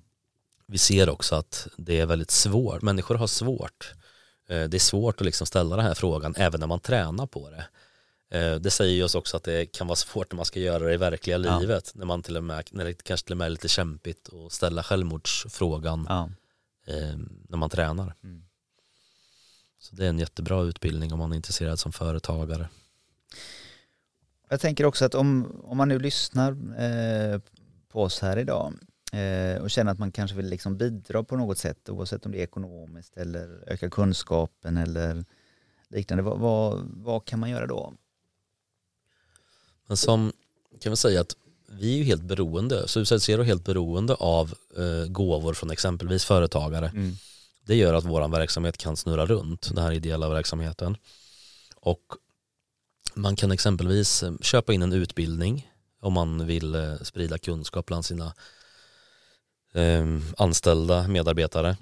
Vi ser också att det är väldigt svårt, människor har svårt. Eh, Det är svårt att liksom ställa den här frågan även när man tränar på det. Det säger oss också att det kan vara svårt när man ska göra det i verkliga Ja. livet. När, man till och med, när det kanske till och med är lite kämpigt att ställa självmordsfrågan Ja. Eh, när man tränar. Mm. Så det är en jättebra utbildning om man är intresserad som företagare. Jag tänker också att om, om man nu lyssnar eh, på oss här idag eh, och känner att man kanske vill liksom bidra på något sätt oavsett om det är ekonomiskt eller öka kunskapen eller liknande. Vad, vad, vad kan man göra då? Men som kan vi säga att vi är ju helt beroende, Suicide Zero är helt beroende av eh, gåvor från exempelvis företagare. Mm. Det gör att vår verksamhet kan snurra runt, den här ideella verksamheten. Och man kan exempelvis eh, köpa in en utbildning om man vill eh, sprida kunskap bland sina eh, anställda medarbetare.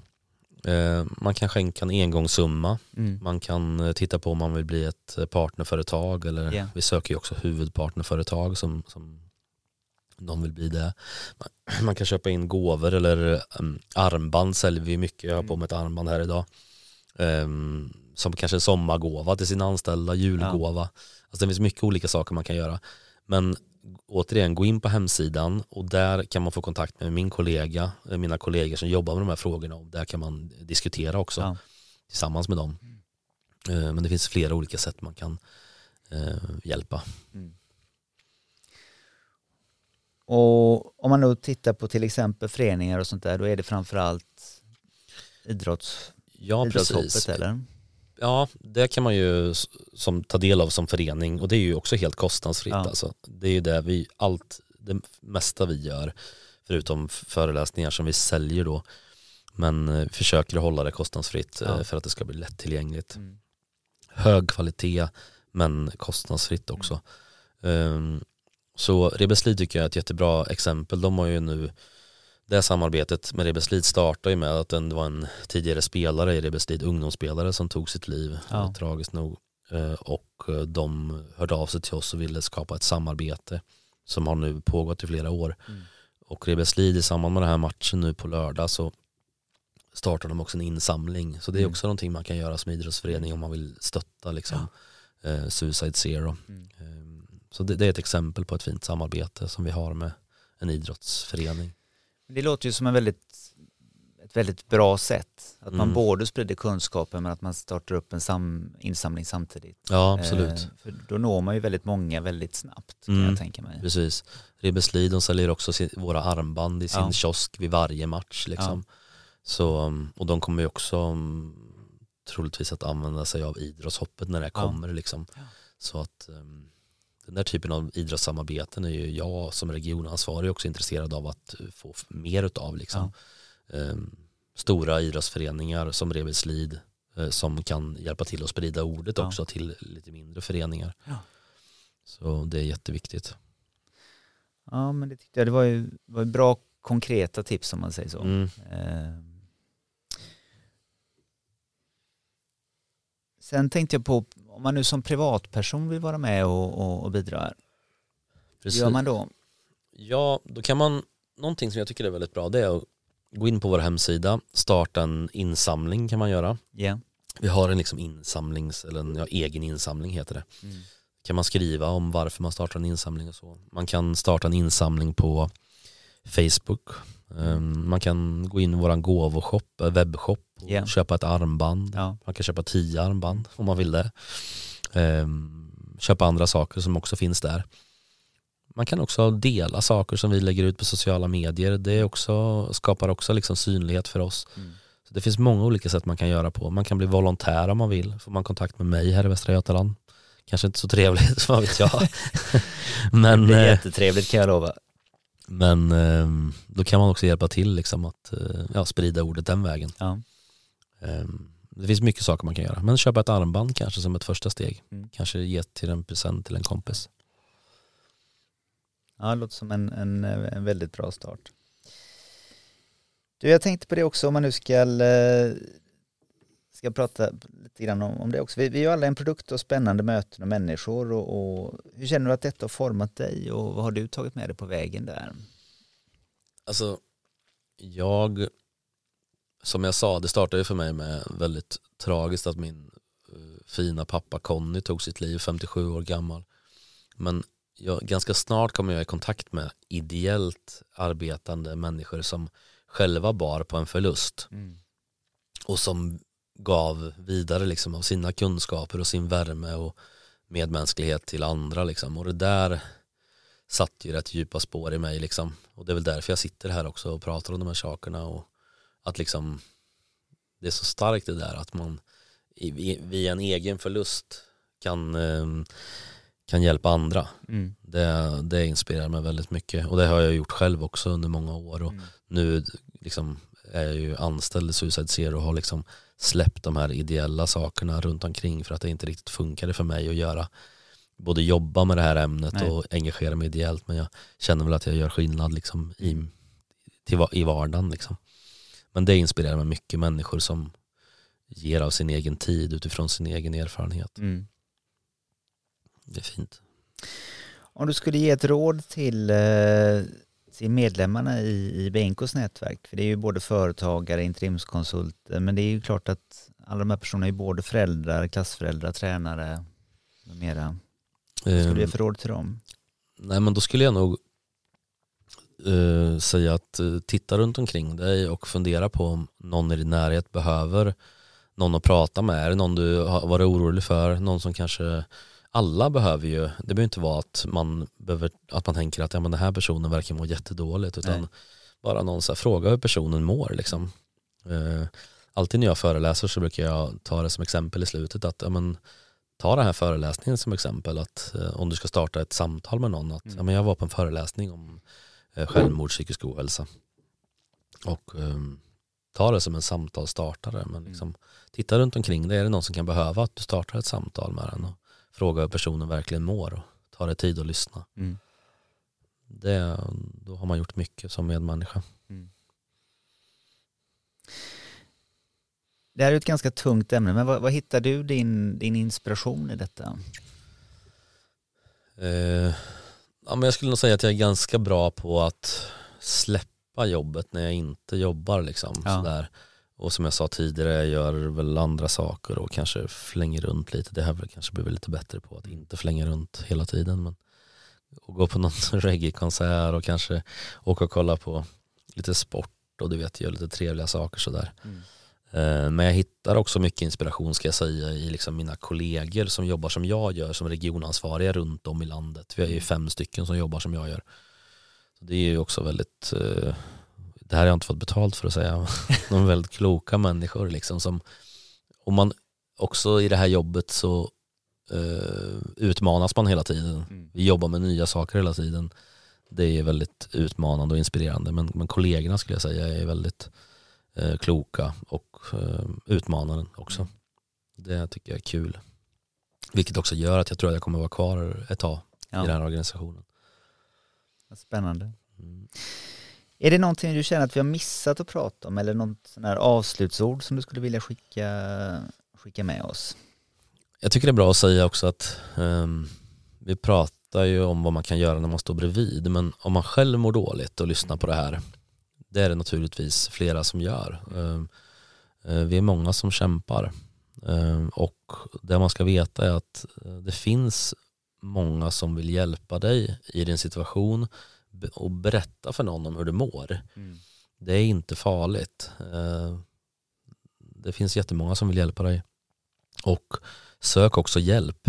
Eh, man kan skänka en engångssumma. Mm. Man kan eh, titta på om man vill bli ett partnerföretag eller Ja. vi söker ju också huvudpartnerföretag som, som de vill bli det. <clears throat> Man, kan köpa in gåvor eller um, armband säljer vi mycket. Jag har på mig ett armband här idag. Ehm, som kanske sommargåva till sina anställda, julgåva. Alltså det finns mycket olika saker man kan göra. Men återigen, gå in på hemsidan och där kan man få kontakt med min kollega, eh, mina kollegor som jobbar med de här frågorna och där kan man diskutera också Ja. tillsammans med dem. Eh, Men det finns flera olika sätt man kan eh, hjälpa. Och om man nu tittar på till exempel föreningar och sånt där, då är det framförallt idrotts, Ja, idrottshoppet precis. eller? Ja, det kan man ju som, ta del av som förening och det är ju också helt kostnadsfritt. Ja. Alltså. Det är ju det vi, allt, det mesta vi gör, förutom föreläsningar som vi säljer då, men eh, försöker hålla det kostnadsfritt eh, Ja. för att det ska bli lättillgängligt. Mm. Hög kvalitet men kostnadsfritt också. Ehm, så Rebeslid tycker jag är ett jättebra exempel. De har ju nu det samarbetet med Rebeslid startade ju med att det var en tidigare spelare i Rebeslid, ungdomsspelare som tog sitt liv, Ja. eh, tragiskt nog. Eh, Och eh, de hörde av sig till oss och ville skapa ett samarbete som har nu pågått i flera år. Mm. Och Rebeslid i samband med den här matchen nu på lördag så startar de också en insamling. Så det är Mm. också någonting man kan göra som idrottsförening om man vill stötta liksom, eh, Suicide Zero. Mm. Så det, det är ett exempel på ett fint samarbete som vi har med en idrottsförening. Det låter ju som en väldigt, ett väldigt bra sätt. Att man Mm. både sprider kunskapen men att man startar upp en sam, insamling samtidigt. Ja absolut, Eh, för då når man ju väldigt många väldigt snabbt kan Mm. jag tänka mig. precis. Rebeslid de säljer också sin, våra armband i sin Ja. kiosk vid varje match. Liksom. Så, um, och de kommer ju också um, troligtvis att använda sig av idrottshoppet när det Ja. kommer. Liksom. Ja. Så att um, den där typen av idrottssamarbeten är ju jag som regionansvarig också intresserad av att uh, få mer utav. Liksom. Um, stora idrottsföreningar som Rebeslid eh, som kan hjälpa till att sprida ordet Ja. också till lite mindre föreningar. Ja. Så det är jätteviktigt. Ja, men det tyckte jag det var ju, var ju bra konkreta tips om man säger så. Mm. Eh. Sen tänkte jag på, om man nu som privatperson vill vara med och, och, och bidra, hur Precis. gör man då? Ja, då kan man, någonting som jag tycker är väldigt bra det är att gå in på vår hemsida, starta en insamling kan man göra. Ja. Vi har en liksom insamlings, eller en ja, egen insamling heter det. Mm. kan man skriva om varför man startar en insamling och så. Man kan starta en insamling på Facebook. Um, Man kan gå in i våran gåvoshop, eh, webbshop och Ja. köpa ett armband. Ja. Man kan köpa tio armband om man vill det. Ehm, köpa andra saker som också finns där. Man kan också dela saker som vi lägger ut på sociala medier. Det också, skapar också liksom synlighet för oss. Mm. Så det finns många olika sätt man kan göra på. Man kan bli volontär om man vill. Får man kontakt med mig här i Västra Götaland. Kanske inte så trevligt, <laughs> vad vet jag. men, <laughs> Det är eh, jättetrevligt kan jag lova. Men eh, då kan man också hjälpa till liksom att eh, ja, sprida ordet den vägen. Ja. Eh, Det finns mycket saker man kan göra. Men köpa ett armband kanske som ett första steg. Mm. Kanske ge till en present till en kompis. Ja, det låter som en, en, en väldigt bra start. Du, jag tänkte på det också om man nu ska, eh, ska prata lite grann om, om det också. Vi, vi är alla en produkt av spännande möten och människor och, och hur känner du att detta har format dig och vad har du tagit med dig på vägen där? Alltså, jag, som jag sa, det startade för mig med väldigt tragiskt att min eh, fina pappa Conny tog sitt liv, 57 år gammal. Men jag, ganska snart kom jag i kontakt med ideellt arbetande människor som själva bar på en förlust och som gav vidare liksom av sina kunskaper och sin värme och medmänsklighet till andra liksom. och det där satte ju rätt djupa spår i mig liksom. och det är väl därför jag sitter här också och pratar om de här sakerna och att liksom det är så starkt det där att man via en egen förlust kan, eh, kan hjälpa andra Mm. det, det inspirerar mig väldigt mycket och det har jag gjort själv också under många år och Mm. nu liksom är jag ju anställd i Suicide Zero och har liksom släppt de här ideella sakerna runt omkring för att det inte riktigt funkade för mig att göra både jobba med det här ämnet Nej. och engagera mig ideellt men jag känner väl att jag gör skillnad liksom i, till, va- i vardagen liksom. Men det inspirerar mig mycket människor som ger av sin egen tid utifrån sin egen erfarenhet. Mm. Det är fint. Om du skulle ge ett råd till, till medlemmarna i, i Benkos nätverk, för det är ju både företagare, interimskonsulter, men det är ju klart att alla de här personerna är både föräldrar, klassföräldrar, tränare med mera. Vad skulle du ge Ehm, för råd till dem? Nej men då skulle jag nog eh, säga att eh, titta runt omkring dig och fundera på om någon i din närhet behöver någon att prata med. Är det någon du har varit orolig för? Någon som kanske alla behöver ju, det behöver inte vara att man, behöver, att man tänker att ja, men den här personen verkar må jättedåligt utan Nej. bara någon så här, fråga hur personen mår. Liksom. Eh, alltid när jag föreläser så brukar jag ta det som exempel i slutet att ja, men, ta den här föreläsningen som exempel att eh, om du ska starta ett samtal med någon att Mm. ja, men jag var på en föreläsning om eh, självmord, psykisk ohälsa och ehm, ta det som en samtalsstartare men liksom, titta runt omkring dig, är det någon som kan behöva att du startar ett samtal med den och fråga hur personen verkligen mår och ta dig tid att lyssna. Mm. Det, då har man gjort mycket som medmänniska. Det här är ett ganska tungt ämne, men vad, vad hittar du din, din inspiration i detta? Eh, ja, men jag skulle nog säga att jag är ganska bra på att släppa jobbet när jag inte jobbar. Liksom, Ja. sådär. Och som jag sa tidigare, jag gör väl andra saker och kanske flänger runt lite. Det har jag väl kanske blivit lite bättre på att inte flänga runt hela tiden. Men och gå på <laughs> någon reggae-konsert och kanske åka och kolla på lite sport och du vet, göra lite trevliga saker sådär. Eh, Men jag hittar också mycket inspiration ska jag säga i liksom mina kollegor som jobbar som jag gör som regionansvariga runt om i landet. Vi är ju fem stycken som jobbar som jag gör. Så det är ju också väldigt, eh, det här har jag inte fått betalt för att säga, <laughs> de är väldigt kloka människor liksom som, och man också i det här jobbet så eh, utmanas man hela tiden. Vi jobbar med nya saker hela tiden. Det är väldigt utmanande och inspirerande men, men kollegorna skulle jag säga är väldigt eh, kloka och eh, utmanande också. Det tycker jag är kul. Vilket också gör att jag tror att jag kommer vara kvar ett tag Ja. i den här organisationen. Spännande. Mm. Är det någonting du känner att vi har missat att prata om eller något sån här avslutsord som du skulle vilja skicka, skicka med oss? Jag tycker det är bra att säga också att um, vi pratar ju om vad man kan göra när man står bredvid men om man själv mår dåligt och lyssnar på det här det är det naturligtvis flera som gör. Um, vi är många som kämpar um, och det man ska veta är att eh, det finns många som vill hjälpa dig i din situation och berätta för någon om hur du mår. Det är inte farligt. Eh, Det finns jättemånga som vill hjälpa dig. Och sök också hjälp.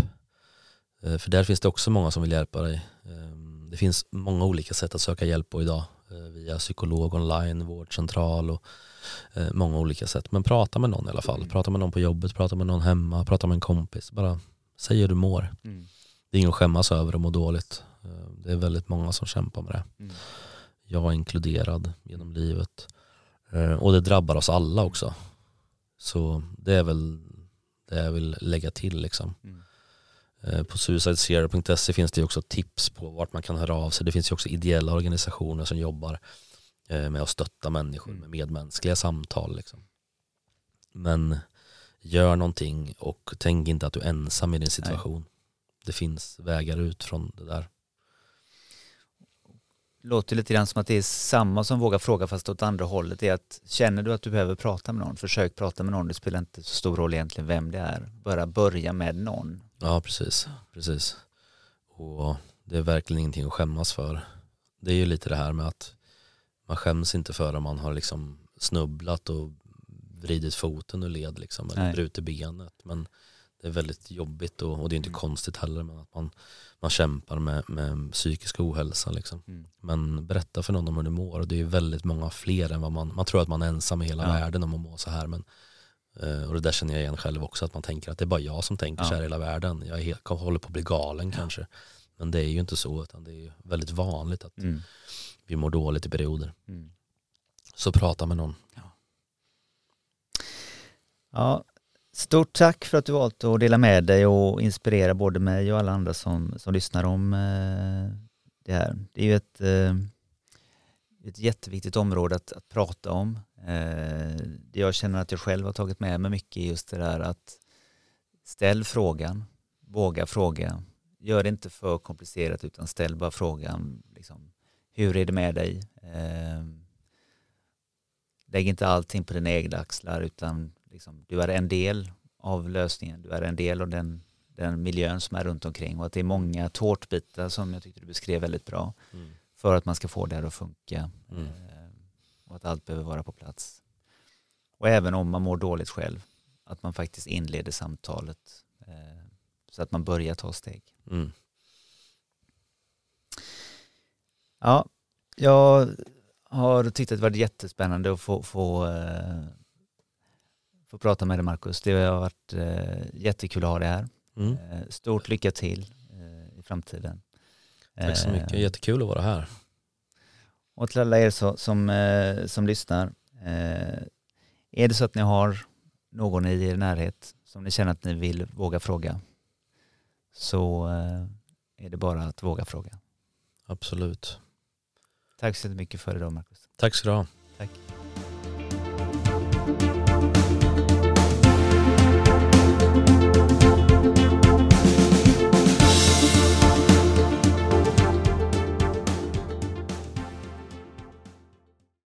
Eh, För där finns det också många som vill hjälpa dig. Eh, Det finns många olika sätt att söka hjälp på idag. eh, Via psykolog online, vårdcentral och många olika sätt. Men prata med någon i alla fall. Mm. Prata med någon på jobbet, prata med någon hemma, prata med en kompis. Bara säg hur du mår. Mm. Det är inget att skämmas över att må dåligt. Eh, Det är väldigt många som kämpar med det Mm. jag är inkluderad genom livet. Eh, Och det drabbar oss alla också. Så det är väl det jag vill lägga till. Liksom. Mm. Eh, På suicidezero.se finns det också tips på vart man kan höra av sig. Det finns ju också ideella organisationer som jobbar med att stötta människor Mm. med medmänskliga samtal. Liksom. Men gör någonting och tänk inte att du är ensam i din situation. Det finns vägar ut från det där. Låter lite grann som att det är samma som våga fråga fast åt andra hållet. Det är att känner du att du behöver prata med någon, försök prata med någon. Det spelar inte så stor roll egentligen vem det är. Bara börja med någon. Ja, precis. precis. Och det är verkligen ingenting att skämmas för. Det är ju lite det här med att man skäms inte för om man har liksom snubblat och vridit foten ur led liksom, eller brutit benet. Men det är väldigt jobbigt och, och det är inte Mm. konstigt heller men att man, man kämpar med, med psykisk ohälsa. Liksom. Men berätta för någon om hur du mår. Det är ju väldigt många fler än vad man, man tror att man är ensam i hela Ja. världen om man mår så här. Men, eh, och det där känner jag igen själv också, att man tänker att det är bara jag som tänker Ja. så här i hela världen. Jag helt, håller på att bli galen Ja. kanske. Men det är ju inte så, utan det är väldigt vanligt att Mm. vi mår dåligt i perioder. Mm. Så prata med någon. Ja, stort tack för att du valt att dela med dig och inspirera både mig och alla andra som, som lyssnar om eh, det här. Det är ju ett, eh, ett jätteviktigt område att, att prata om. Eh, det jag känner att jag själv har tagit med mig mycket är just det där att ställ frågan, våga fråga. Gör det inte för komplicerat utan ställ bara frågan. Liksom, hur är det med dig? Eh, lägg inte allting på dina egna axlar utan liksom, du är en del av lösningen. Du är en del av den, den miljön som är runt omkring och att det är många tårtbitar som jag tyckte du beskrev väldigt bra för att man ska få det här att funka Mm. eh, och att allt behöver vara på plats. Och även om man mår dåligt själv, att man faktiskt inleder samtalet eh, så att man börjar ta steg. Mm. Ja, jag har tyckt att det varit jättespännande att få, få, eh, få prata med dig Marcus. Det har varit eh, jättekul att ha dig här. Mm. Eh, stort lycka till eh, i framtiden. Tack så mycket, Eh, jättekul att vara här. Och till alla er så, som, som lyssnar, är det så att ni har någon i er närhet som ni känner att ni vill våga fråga så är det bara att våga fråga. Absolut. Tack så mycket för idag Marcus. Tack ska du ha.